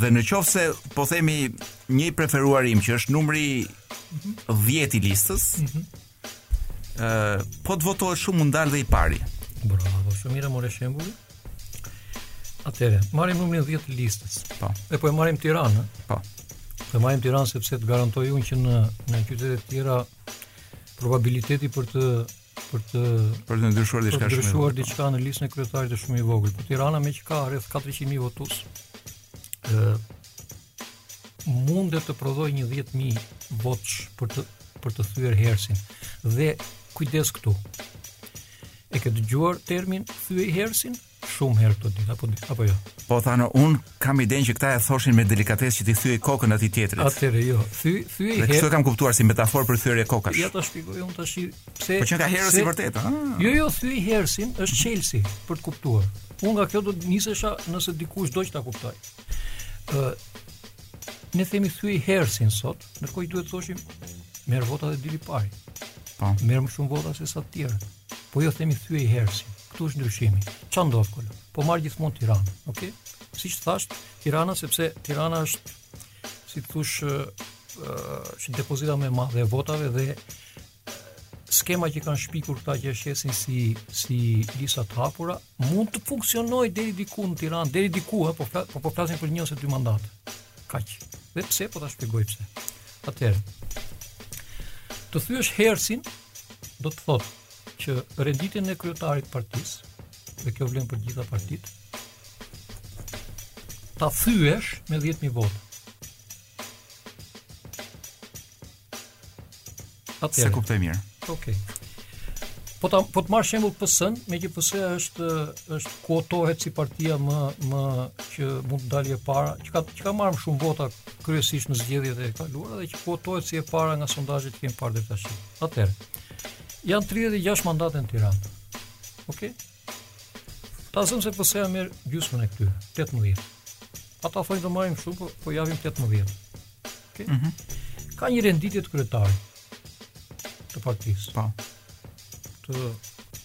A: Dhe në qoftë se po themi një i preferuar im që është numri 10 i listës, ëh, mm -hmm. po të votohet shumë mund të dalë dhe i pari.
B: Bravo, shumë mirë more shembull. Atëre, marrim numrin 10 të listës.
A: Po.
B: E po e marrim Tiranë.
A: Po.
B: Po marrim Tiranë sepse të garantoj unë që në në qytete të tjera Probabiliteti për të për të
A: për të ndryshuar diçka shumë.
B: Ndryshuar diçka në listën e kryetarit është shumë i vogël. Po Tirana meqë ka rreth 400.000 votues. ë mundet të prodhojë një 10.000 votësh për të për të thyer herësin. Dhe kujdes këtu. E ke dëgjuar termin thyej herësin? shumë herë këto ditë apo apo jo.
A: Po tani un kam idenë që këta e thoshin me delikatesë që t'i thyejë kokën atij tjetrit.
B: Atëre jo, thy thyej
A: herë. Kështu e kam kuptuar si metaforë për thyerje kokash.
B: Ja ta shpjegoj un tash pse.
A: Po
B: qenka
A: herësi vërtet, ha. Ah.
B: Jo jo, thyej herësin është çelësi për të kuptuar. Un nga kjo do të nisesha nëse dikush do që ta kuptojë. Ë ne themi thyej herësin sot, ndërkohë duhet të thoshim merr vota dhe dil i pari.
A: Po.
B: Merr më shumë vota se sa të tjerë. Po jo themi thyej herësin. Këtu është ndryshimi. Çfarë ndodh këtu? Po marr gjithmonë Tiranë, ok? Siç thash, Tirana sepse Tirana është si të thush është depozita më e madhe e votave dhe skema që kanë shpikur këta që i shesin si si lista të hapura mund të funksionojë deri diku në Tiranë, deri diku, po po po flasim për një ose dy mandate. Kaq. Dhe pse po ta shpjegoj pse? Atëherë. Të thyesh herësin, do të thotë që renditjen e kryetarit të partisë, dhe kjo vlen për gjitha partitë, ta thyesh me 10000 vota.
A: Atë
B: s'e
A: kuptoj mirë.
B: Okej. Okay. Po ta po të marr shembull PS-n, meqë PS-ja është është kuotohet si partia më më që mund të dalë e para, që ka që ka marrë më shumë vota kryesisht në zgjedhjet e kaluara dhe që kuotohet si e para nga sondazhet që kemi parë deri tash. Atëherë, janë 36 mandate në Tiranë. Okej. Okay? Ta zëmë se PS-ja merr gjysmën e këtyre, 18. Ata thonë do marrim më shumë, po, po japim 18. Okej. Okay? Mm -hmm. Ka një renditje të kryetarit të partisë.
A: Po.
B: Të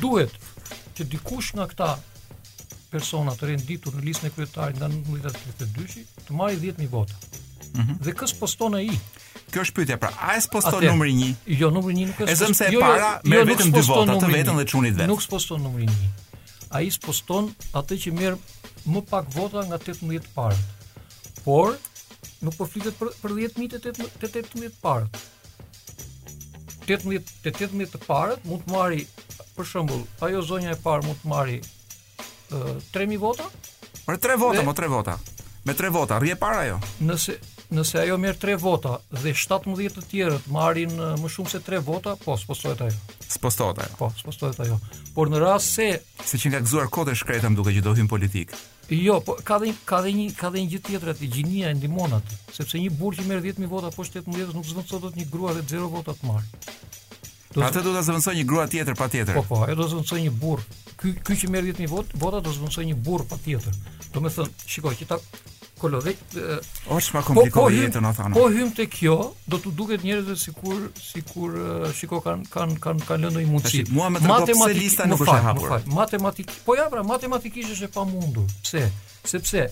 B: Duhet që dikush nga këta persona të renditur në listën e kryetarit nga 19 te 32-shi të marrë 10000 vota. Mm -hmm. Dhe kë sposton ai?
A: Kjo është pyetja, pra a e sposton numri 1?
B: Jo, numri 1 nuk
A: e
B: sposton.
A: E zëmë se e
B: jo, jo,
A: para
B: jo,
A: merr vetëm dy vota, të vetën dhe çunit vet.
B: Nuk sposton numrin 1. Ai sposton atë që merr më pak vota nga 18 të parët. Por nuk po flitet për për 10000 te 18 të parët. 18 te 18 të parët mund të marri për shembull, ajo zonja e parë mund të marri 3000 vota.
A: Për 3 vota, më 3 vota. Me 3 vota rri e para ajo.
B: Nëse nëse ajo merr 3 vota dhe 17 të tjerët marrin më shumë se 3 vota, po spostohet ajo.
A: Spostohet ajo.
B: Po, spostohet ajo. Por në rast se
A: se ç'na ke gëzuar kot e shkreta më duket që do hyn në politikë.
B: Jo, po ka dhe ka dhe një ka dhe një gjë tjetër aty gjinia e ndihmon atë, sepse një burrë që merr 10000 vota apo 18000 nuk zvendëson dot një grua dhe 0 vota të marr. Do
A: të... Atë do ta zvendësoj një grua tjetër patjetër.
B: Po po, ajo do të zvendësoj një burrë. Ky ky që merr 10000 vota, vota do të zvendësoj një burrë patjetër. Do të thon, shikoj që ta kolove.
A: Është më
B: po, po
A: komplikuar
B: po,
A: jetën atë.
B: Po hym te kjo, do t'u duket njerëzve sikur sikur shiko kanë kanë kanë kanë lënë një mundësi.
A: Tashi, mua më tregon pse
B: matematik,
A: lista nuk është e hapur.
B: Matematik, po ja pra, matematikisht është e pamundur. Pse? Sepse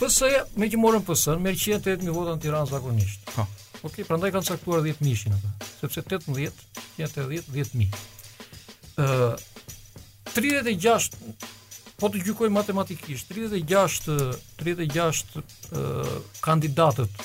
B: PS meqë morëm PS-në, merr 180 mijë vota në Tiranë zakonisht.
A: Po.
B: Okej, okay, prandaj kanë caktuar 10 mijëshin ata. Sepse 18, 180, 10 mijë. Ë, 36 po të gjykoj matematikisht 36 36 uh, kandidatët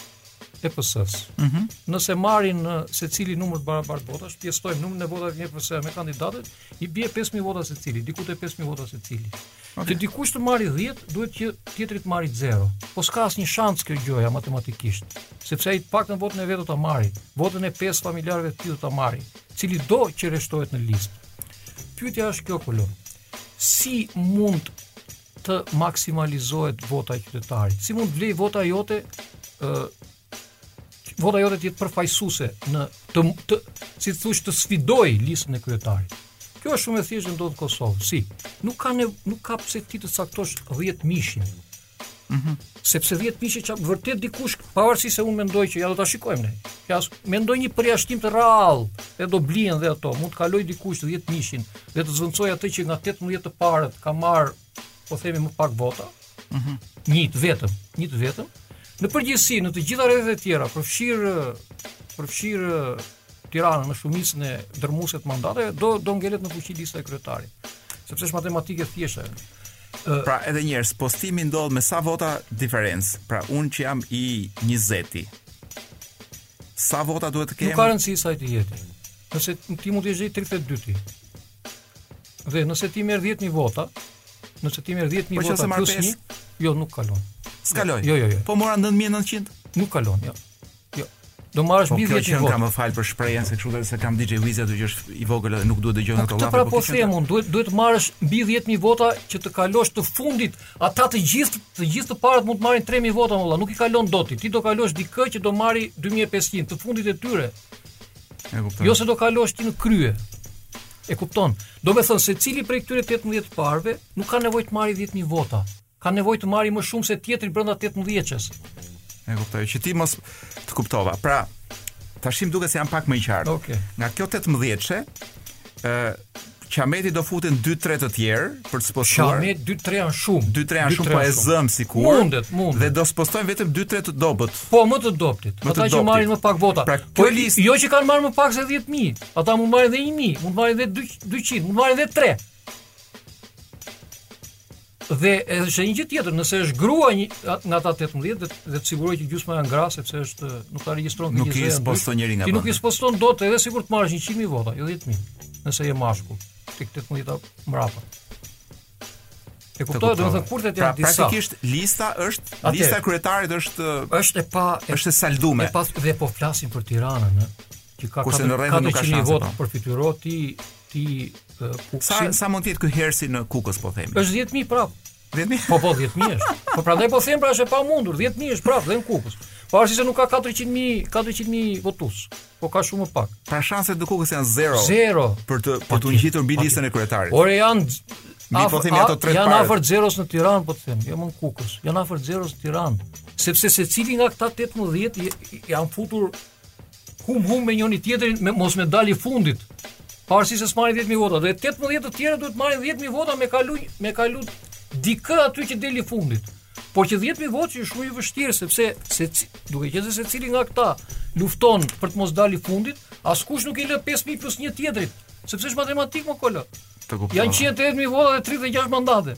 B: e PS-s.
A: Mm -hmm.
B: Nëse marrin secili numër të barabartë votash, pjesëtojmë numrin e votave e PS me kandidatët, i bie 5000 vota secili, diku te 5000 vota secili. Okay. Që dikush të marri 10, duhet që tjetri të marri 0. Po s'ka asnjë shans kjo gjë matematikisht, sepse ai të paktën votën e vet do ta marri, votën e 5 familjarëve të tij do ta marri, cilido që rreshtohet në listë. Pyetja është kjo kolon. Si mund të maksimalizohet vota e qytetarit? Si mund të vlejë vota jote ë vota jote të jetë përfaqësuese në të, të si i thonë të sfidojë listën e kryetarit. Kjo është shumë e thjeshtë e ndodh në Kosovë. Si? Nuk ka ne, nuk ka pse ti të caktosh 10 mijëshin. Mhm. Sepse 10 mijëshin e kap vërtet dikush, pavarësisht se unë mendoj që ja do ta shikojmë ne. Ja mendoj një përjashtim të rrallë, e do blien dhe ato, mund të kalojë dikush 10 mijëshin dhe të zëvendësojë atë që nga 18 të parët ka marrë, po themi më pak vota. Mhm. Një të vetëm, një të vetëm. Në përgjithësi në të gjitha rrethet e tjera, përfshir përfshir Tiranën në shumicën dërrmuese të mandateve do do ngelet në fuqi lista e kryetarit. Sepse është matematikë e thjeshtë ajo.
A: Pra edhe një herë, spostimi ndodh me sa vota diferencë, pra unë që jam i njëzeti, sa vota duhet të kem?
B: Nuk ka rëndësi i sati je ti, nëse ti mund të jesh i 32-ti, dhe nëse ti merr 10.000 vota, nëse ti merr 10.000
A: po
B: vota plus një, jo nuk kalon.
A: S'kaloj?
B: Jo, jo, jo.
A: Po mora 9.900?
B: Nuk kalon, jo. Jo. Do marrësh
A: po,
B: mbi 10
A: mijë.
B: Po
A: kam më fal për shprehjen se kështu vetë se kam djalë aty që është i vogël dhe nuk duhet dëgjojë ato llafe.
B: Po
A: pra po
B: them unë, duhet duhet të marrësh mbi 10000 vota që të kalosh të fundit. Ata të gjithë të gjithë të parët mund të marrin 3000 vota, vëlla, nuk i kalon dot ti. Ti do kalosh dikë që do marri 2500 të fundit e tyre.
A: E kupton.
B: Jo se do kalosh ti në krye. E kupton. Domethënë secili prej këtyre 18 të parëve nuk ka nevojë të marrë 10000 vota. Ka nevojë të marri më shumë se tjetri brenda 18-shes.
A: E kuptoj që ti po të kuptova. Pra, tashi më duket se jam pak më i qartë.
B: Okay.
A: Nga kjo 18-she, ë qameti do futen 2-3 të tjerë për të spostuar.
B: Qameti 2-3 janë shumë.
A: 2-3 janë shumë po e zëmë sikur.
B: Mundet, mundet.
A: Dhe do spostojnë vetëm 2-3 të dobët.
B: Po më të dobtit.
A: Më
B: ata që marrin më pak vota.
A: Pra,
B: po
A: list...
B: jo që kanë marrë më pak se 10000. Ata mund të marrin edhe 1000, mund të marrin edhe 200, mund të marrin edhe 3. Dhe edhe është një gjë tjetër, nëse është grua një nga ata 18 dhe dhe të siguroj që gjysma janë gra sepse është nuk ta regjistron
A: KQZ-ja.
B: Nuk
A: i sposton njëri nga.
B: Ti nuk i sposton dot edhe sikur të marrësh 100.000 vota, jo 10.000. Nëse je mashkull, ti te 18 e mbrapa. E kuptoj, do të thotë
A: kurthet
B: janë pra, disa.
A: Praktikisht lista është
B: atëherë,
A: lista e kryetarit është
B: është e pa
A: është e salduar.
B: E pa dhe po flasim për Tiranën, ë. Ti ka
A: kurse në rrendë nuk ka shanse.
B: Vot
A: po.
B: për fytyro ti ti Kukësin.
A: Sa sa mund të jetë ky hersi në Kukës po themi?
B: Është 10000 prap.
A: 10000?
B: Po po 10000 është. Po prandaj po them pra është e pamundur, 10000 është prap dhe në Kukës. Po ashtu se nuk ka 400000 400000 votues. Po ka shumë pak.
A: Pra shanset në Kukës janë 0.
B: 0
A: për të për të ngjitur mbi listën e kryetarit.
B: Ore janë
A: Mi po themi ato tre
B: të
A: parë.
B: Janë afër zeros në Tiranë, po them, jo më në Kukës. Janë afër zeros në Tiranë, sepse secili nga këta 18 janë futur Hum hum me njëri tjetrin me mos me dali fundit. Pavarësisht se s'marrin 10.000 vota dhe 18 të tjerë duhet marrin 10.000 vota me kalu me kalu dikë aty që deli fundit. Por që 10.000 votë është shumë i vështirë sepse se duke qenë se secili nga këta lufton për të mos dalë i fundit, askush nuk i lë 5.000 plus një tjetrit, sepse është matematikë more Kolë. Janë 180.000 vota dhe 36 mandate.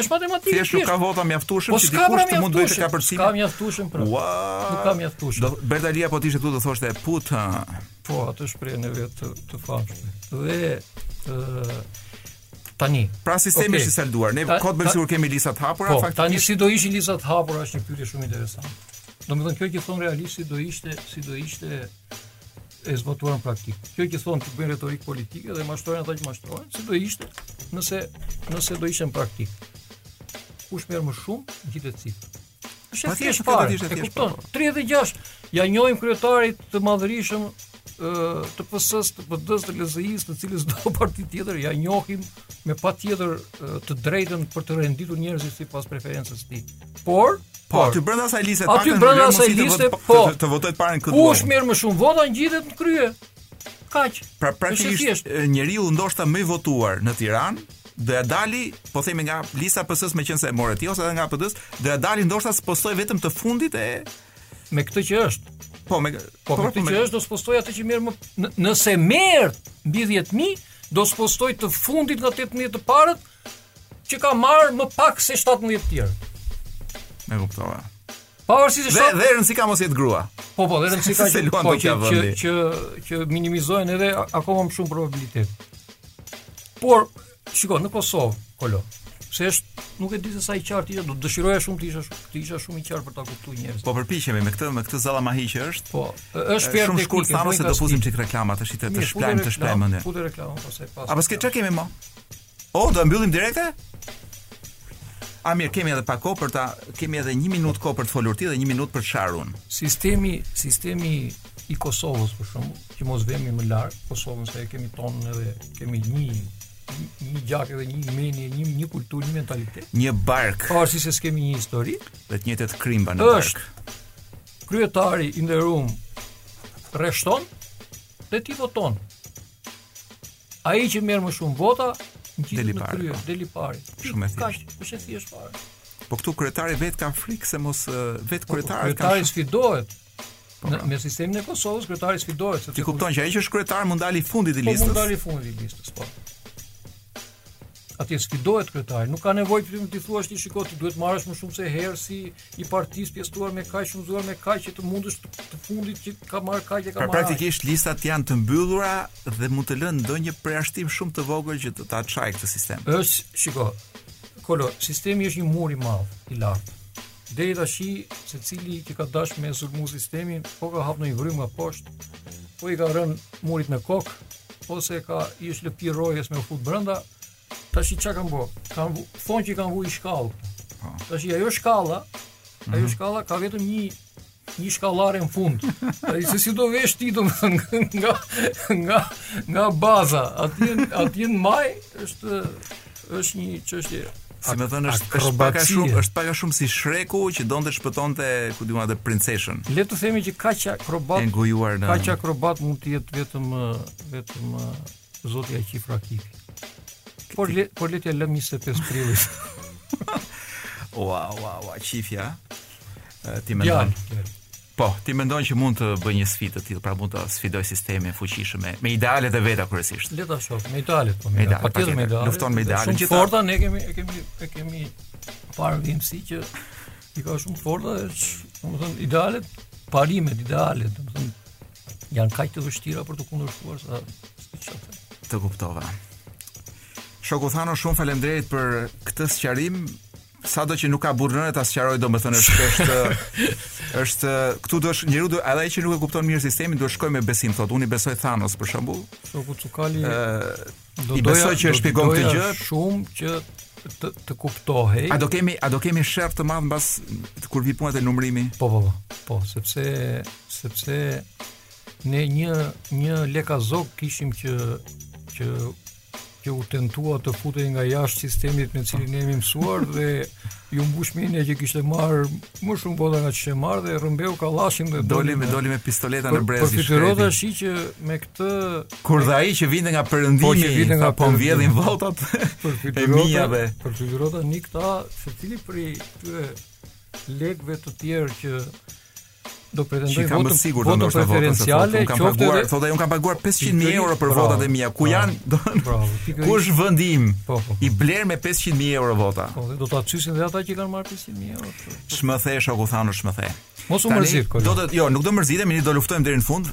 B: Është matematikë.
A: Thjesht nuk ka vota mjaftueshëm
B: po
A: që dikush të mund të
B: bëjë
A: kapërcim.
B: Ka mjaftueshëm pra. Nuk ka mjaftueshëm.
A: Do Bertalia po t'ishte këtu do thoshte puta.
B: Po, atë shprehjen e vet të, të famshme. Dhe ë tani.
A: Pra sistemi është i salduar. Ne kot bëjmë sikur kemi lista të hapura,
B: po,
A: faktikisht.
B: Tani si do ishin lista të hapura është një pyetje shumë interesante. Domethënë kjo që thonë realisht si do ishte si do ishte e zbatuar në praktikë. Kjo që thonë që bëjnë retorikë politike dhe mashtrojnë ata që mashtrojnë, si do ishte nëse nëse do ishte në praktikë. Kush merr më shumë gjithë cifrë. Është e thjeshtë fare, e kupton. 36 ja njohim kryetarit të madhërishëm të PS-s, të PD-s, të LSI-s, të cilës do parti tjetër, ja njohim me patjetër të drejtën për të renditur njerëzit sipas preferencës së tij. Por
A: Po, aty brenda asaj liste,
B: pak
A: aty
B: brenda asaj liste, po,
A: të votojë të parën këtë.
B: Kush merr më shumë vota ngjitet në krye. Kaq.
A: Pra praktikisht njeriu ndoshta më i votuar në Tiranë do ja dali, po themi nga lista PS-s meqenëse e morë ti ose edhe nga PD-s, do ja dali ndoshta të spostojë vetëm të fundit e
B: me këtë që është.
A: Po me
B: po, po me këtë po, që është do spostojë atë që merr më nëse merr mbi 10000 do spostojë të fundit nga 18 të parët që ka marrë më pak se 17 të tjerë.
A: E kuptova.
B: Pavarësisht se
A: dhe rëndësi ka mos jetë grua.
B: Po po, dhe rëndësi ka
A: se luan
B: po, që, që që që minimizon edhe akoma më shumë probabilitetin. Por shiko në Kosovë, Kolë. Se është nuk e di se sa i qartë isha, do të dëshiroja shumë të isha të isha shumë i qartë për ta kuptuar njerëzit.
A: Po përpiqemi me këtë, me këtë zallamahi që është.
B: Po, është fjalë
A: shumë shkurt thamë se do fusim çik reklama tashi të shplajmë të shplajmë mend.
B: Futë reklama ose po pas.
A: Apo skeç kemi më? O, do e mbyllim direkt? A mirë, kemi edhe pak kohë për ta, kemi edhe 1 minutë kohë për të folur ti dhe 1 minutë për të sharë unë.
B: Sistemi, sistemi i Kosovës për shembull, që mos vemi më larg, Kosovën se e kemi tonë edhe kemi një një gjak edhe një mendje, një një kulturë, një mentalitet.
A: Një bark.
B: Po, si, se kemi një histori,
A: dhe të njëjtat krimba në bark.
B: Është kryetari i nderuar rreshton dhe ti voton. Ai që merr më shumë vota,
A: ngjithet
B: në krye,
A: po.
B: del i pari.
A: Shumë e thjeshtë.
B: Kaq, është e thjeshtë fare.
A: Po këtu kryetari vet ka frikë se mos vet
B: po,
A: kryetari ka.
B: Kryetari sfidohet. Po, në, me sistemin e Kosovës kryetari sfidohet sepse
A: Ti kupton që ai që është kryetar mund dalë i fundit i listës.
B: Po mund
A: dalë
B: i fundit i listës, po. Atje sfidohet kryetari, nuk ka nevojë t'i thuash ti shiko ti duhet marrësh më shumë se herësi i partisë pjesëtuar me kaq shumëzuar me kaq që të mundësh të, të fundit që ka marrë kaq e ka
A: pra,
B: marrë. Pra
A: praktikisht listat janë të mbyllura dhe mund të lënë ndonjë përjashtim shumë të vogël që të ta çajë këtë sistem.
B: Është, shiko, Kolo, sistemi është një mur i madh i lartë. Deri tashi, secili që ka dashur me sulmu sistemin, po ka hap ndonji vrimë nga poshtë, po i ka rënë muri në kokë, ose ka i është lëpi rojes me u fut brenda, tashi çka kanë bërë? Kanë thënë që kanë vu një shkallë. Po. Tashi ajo shkalla, ajo mhm. shkalla ka vetëm një Një shkallare në fund. Ai se si do vesh ti do nga nga nga baza. Aty aty në majë është është një çështje
A: Si me thënë është është pak a shumë është pak a shumë si Shreku që donte shpëtonte ku di unë atë princeshën.
B: Le të themi që kaq akrobat
A: engojuar në
B: kaq akrobat mund të jetë vetëm vetëm zotja Qifrakik. Por le por le t'ia lëmë 25 prillit.
A: Wow, wow, wow, qifja. Ti mendon? Po, ti mendon që mund të bëjë një sfidë të tillë, pra mund ta sfidojë sistemin fuqishëm me, me idealet e veta kryesisht.
B: Le ta shoh, me idealet po.
A: Me idealet,
B: patjetër me idealet.
A: Lufton me idealet.
B: Shumë
A: të
B: forta ne kemi e kemi e kemi parë vijimësi që i ka shumë të forta, domethënë idealet, parimet ideale, domethënë janë kaq të vështira për të kundërshtuar sa çfarë.
A: Të kuptova. Shoku Thano, shumë faleminderit për këtë sqarim. sado që nuk ka burrë nëne ta sqarojë domethënë është është është këtu do është njeriu do edhe ai që nuk e kupton mirë sistemin do shkojë me besim thotë unë i besoj Thanos për shembull
B: shoku Cukali do
A: i besoj që e shpjegon këtë gjë
B: shumë që të të kuptohej
A: a do kemi a do kemi sherr të madh mbas kur vi puna te numrimi
B: po po po po sepse sepse ne një një Leka Zog kishim që që që u tentua të futej nga jashtë sistemit me të cilin ne jemi mësuar dhe iu mbush mendja që kishte marrë më shumë vota nga ç'kishte marrë dhe rrëmbeu kallashin dhe
A: doli me doli me pistoleta në brez i
B: shkretë.
A: Por
B: shi që me këtë
A: kur dha ai që vinte nga perëndimi,
B: po që vinte nga
A: po vjedhin votat
B: për fytyrota
A: dhe
B: për fytyrota nga këta secili prej këtyre legenëve të tjerë që do pretendojë
A: votën më sigurt
B: do
A: ndoshta votën se thotë unë kam paguar
B: edhe...
A: thotë unë kam paguar 500.000 euro për votat e mia ku janë ku është vendi im
B: po, po, po.
A: i blerë me 500.000 euro vota
B: po do ta qisin dhe ata që kanë marrë 500.000 euro
A: ç'më the shoku thanë ç'më the
B: mos u mërzit
A: do të jo nuk do mërzitem ne do luftojmë deri në fund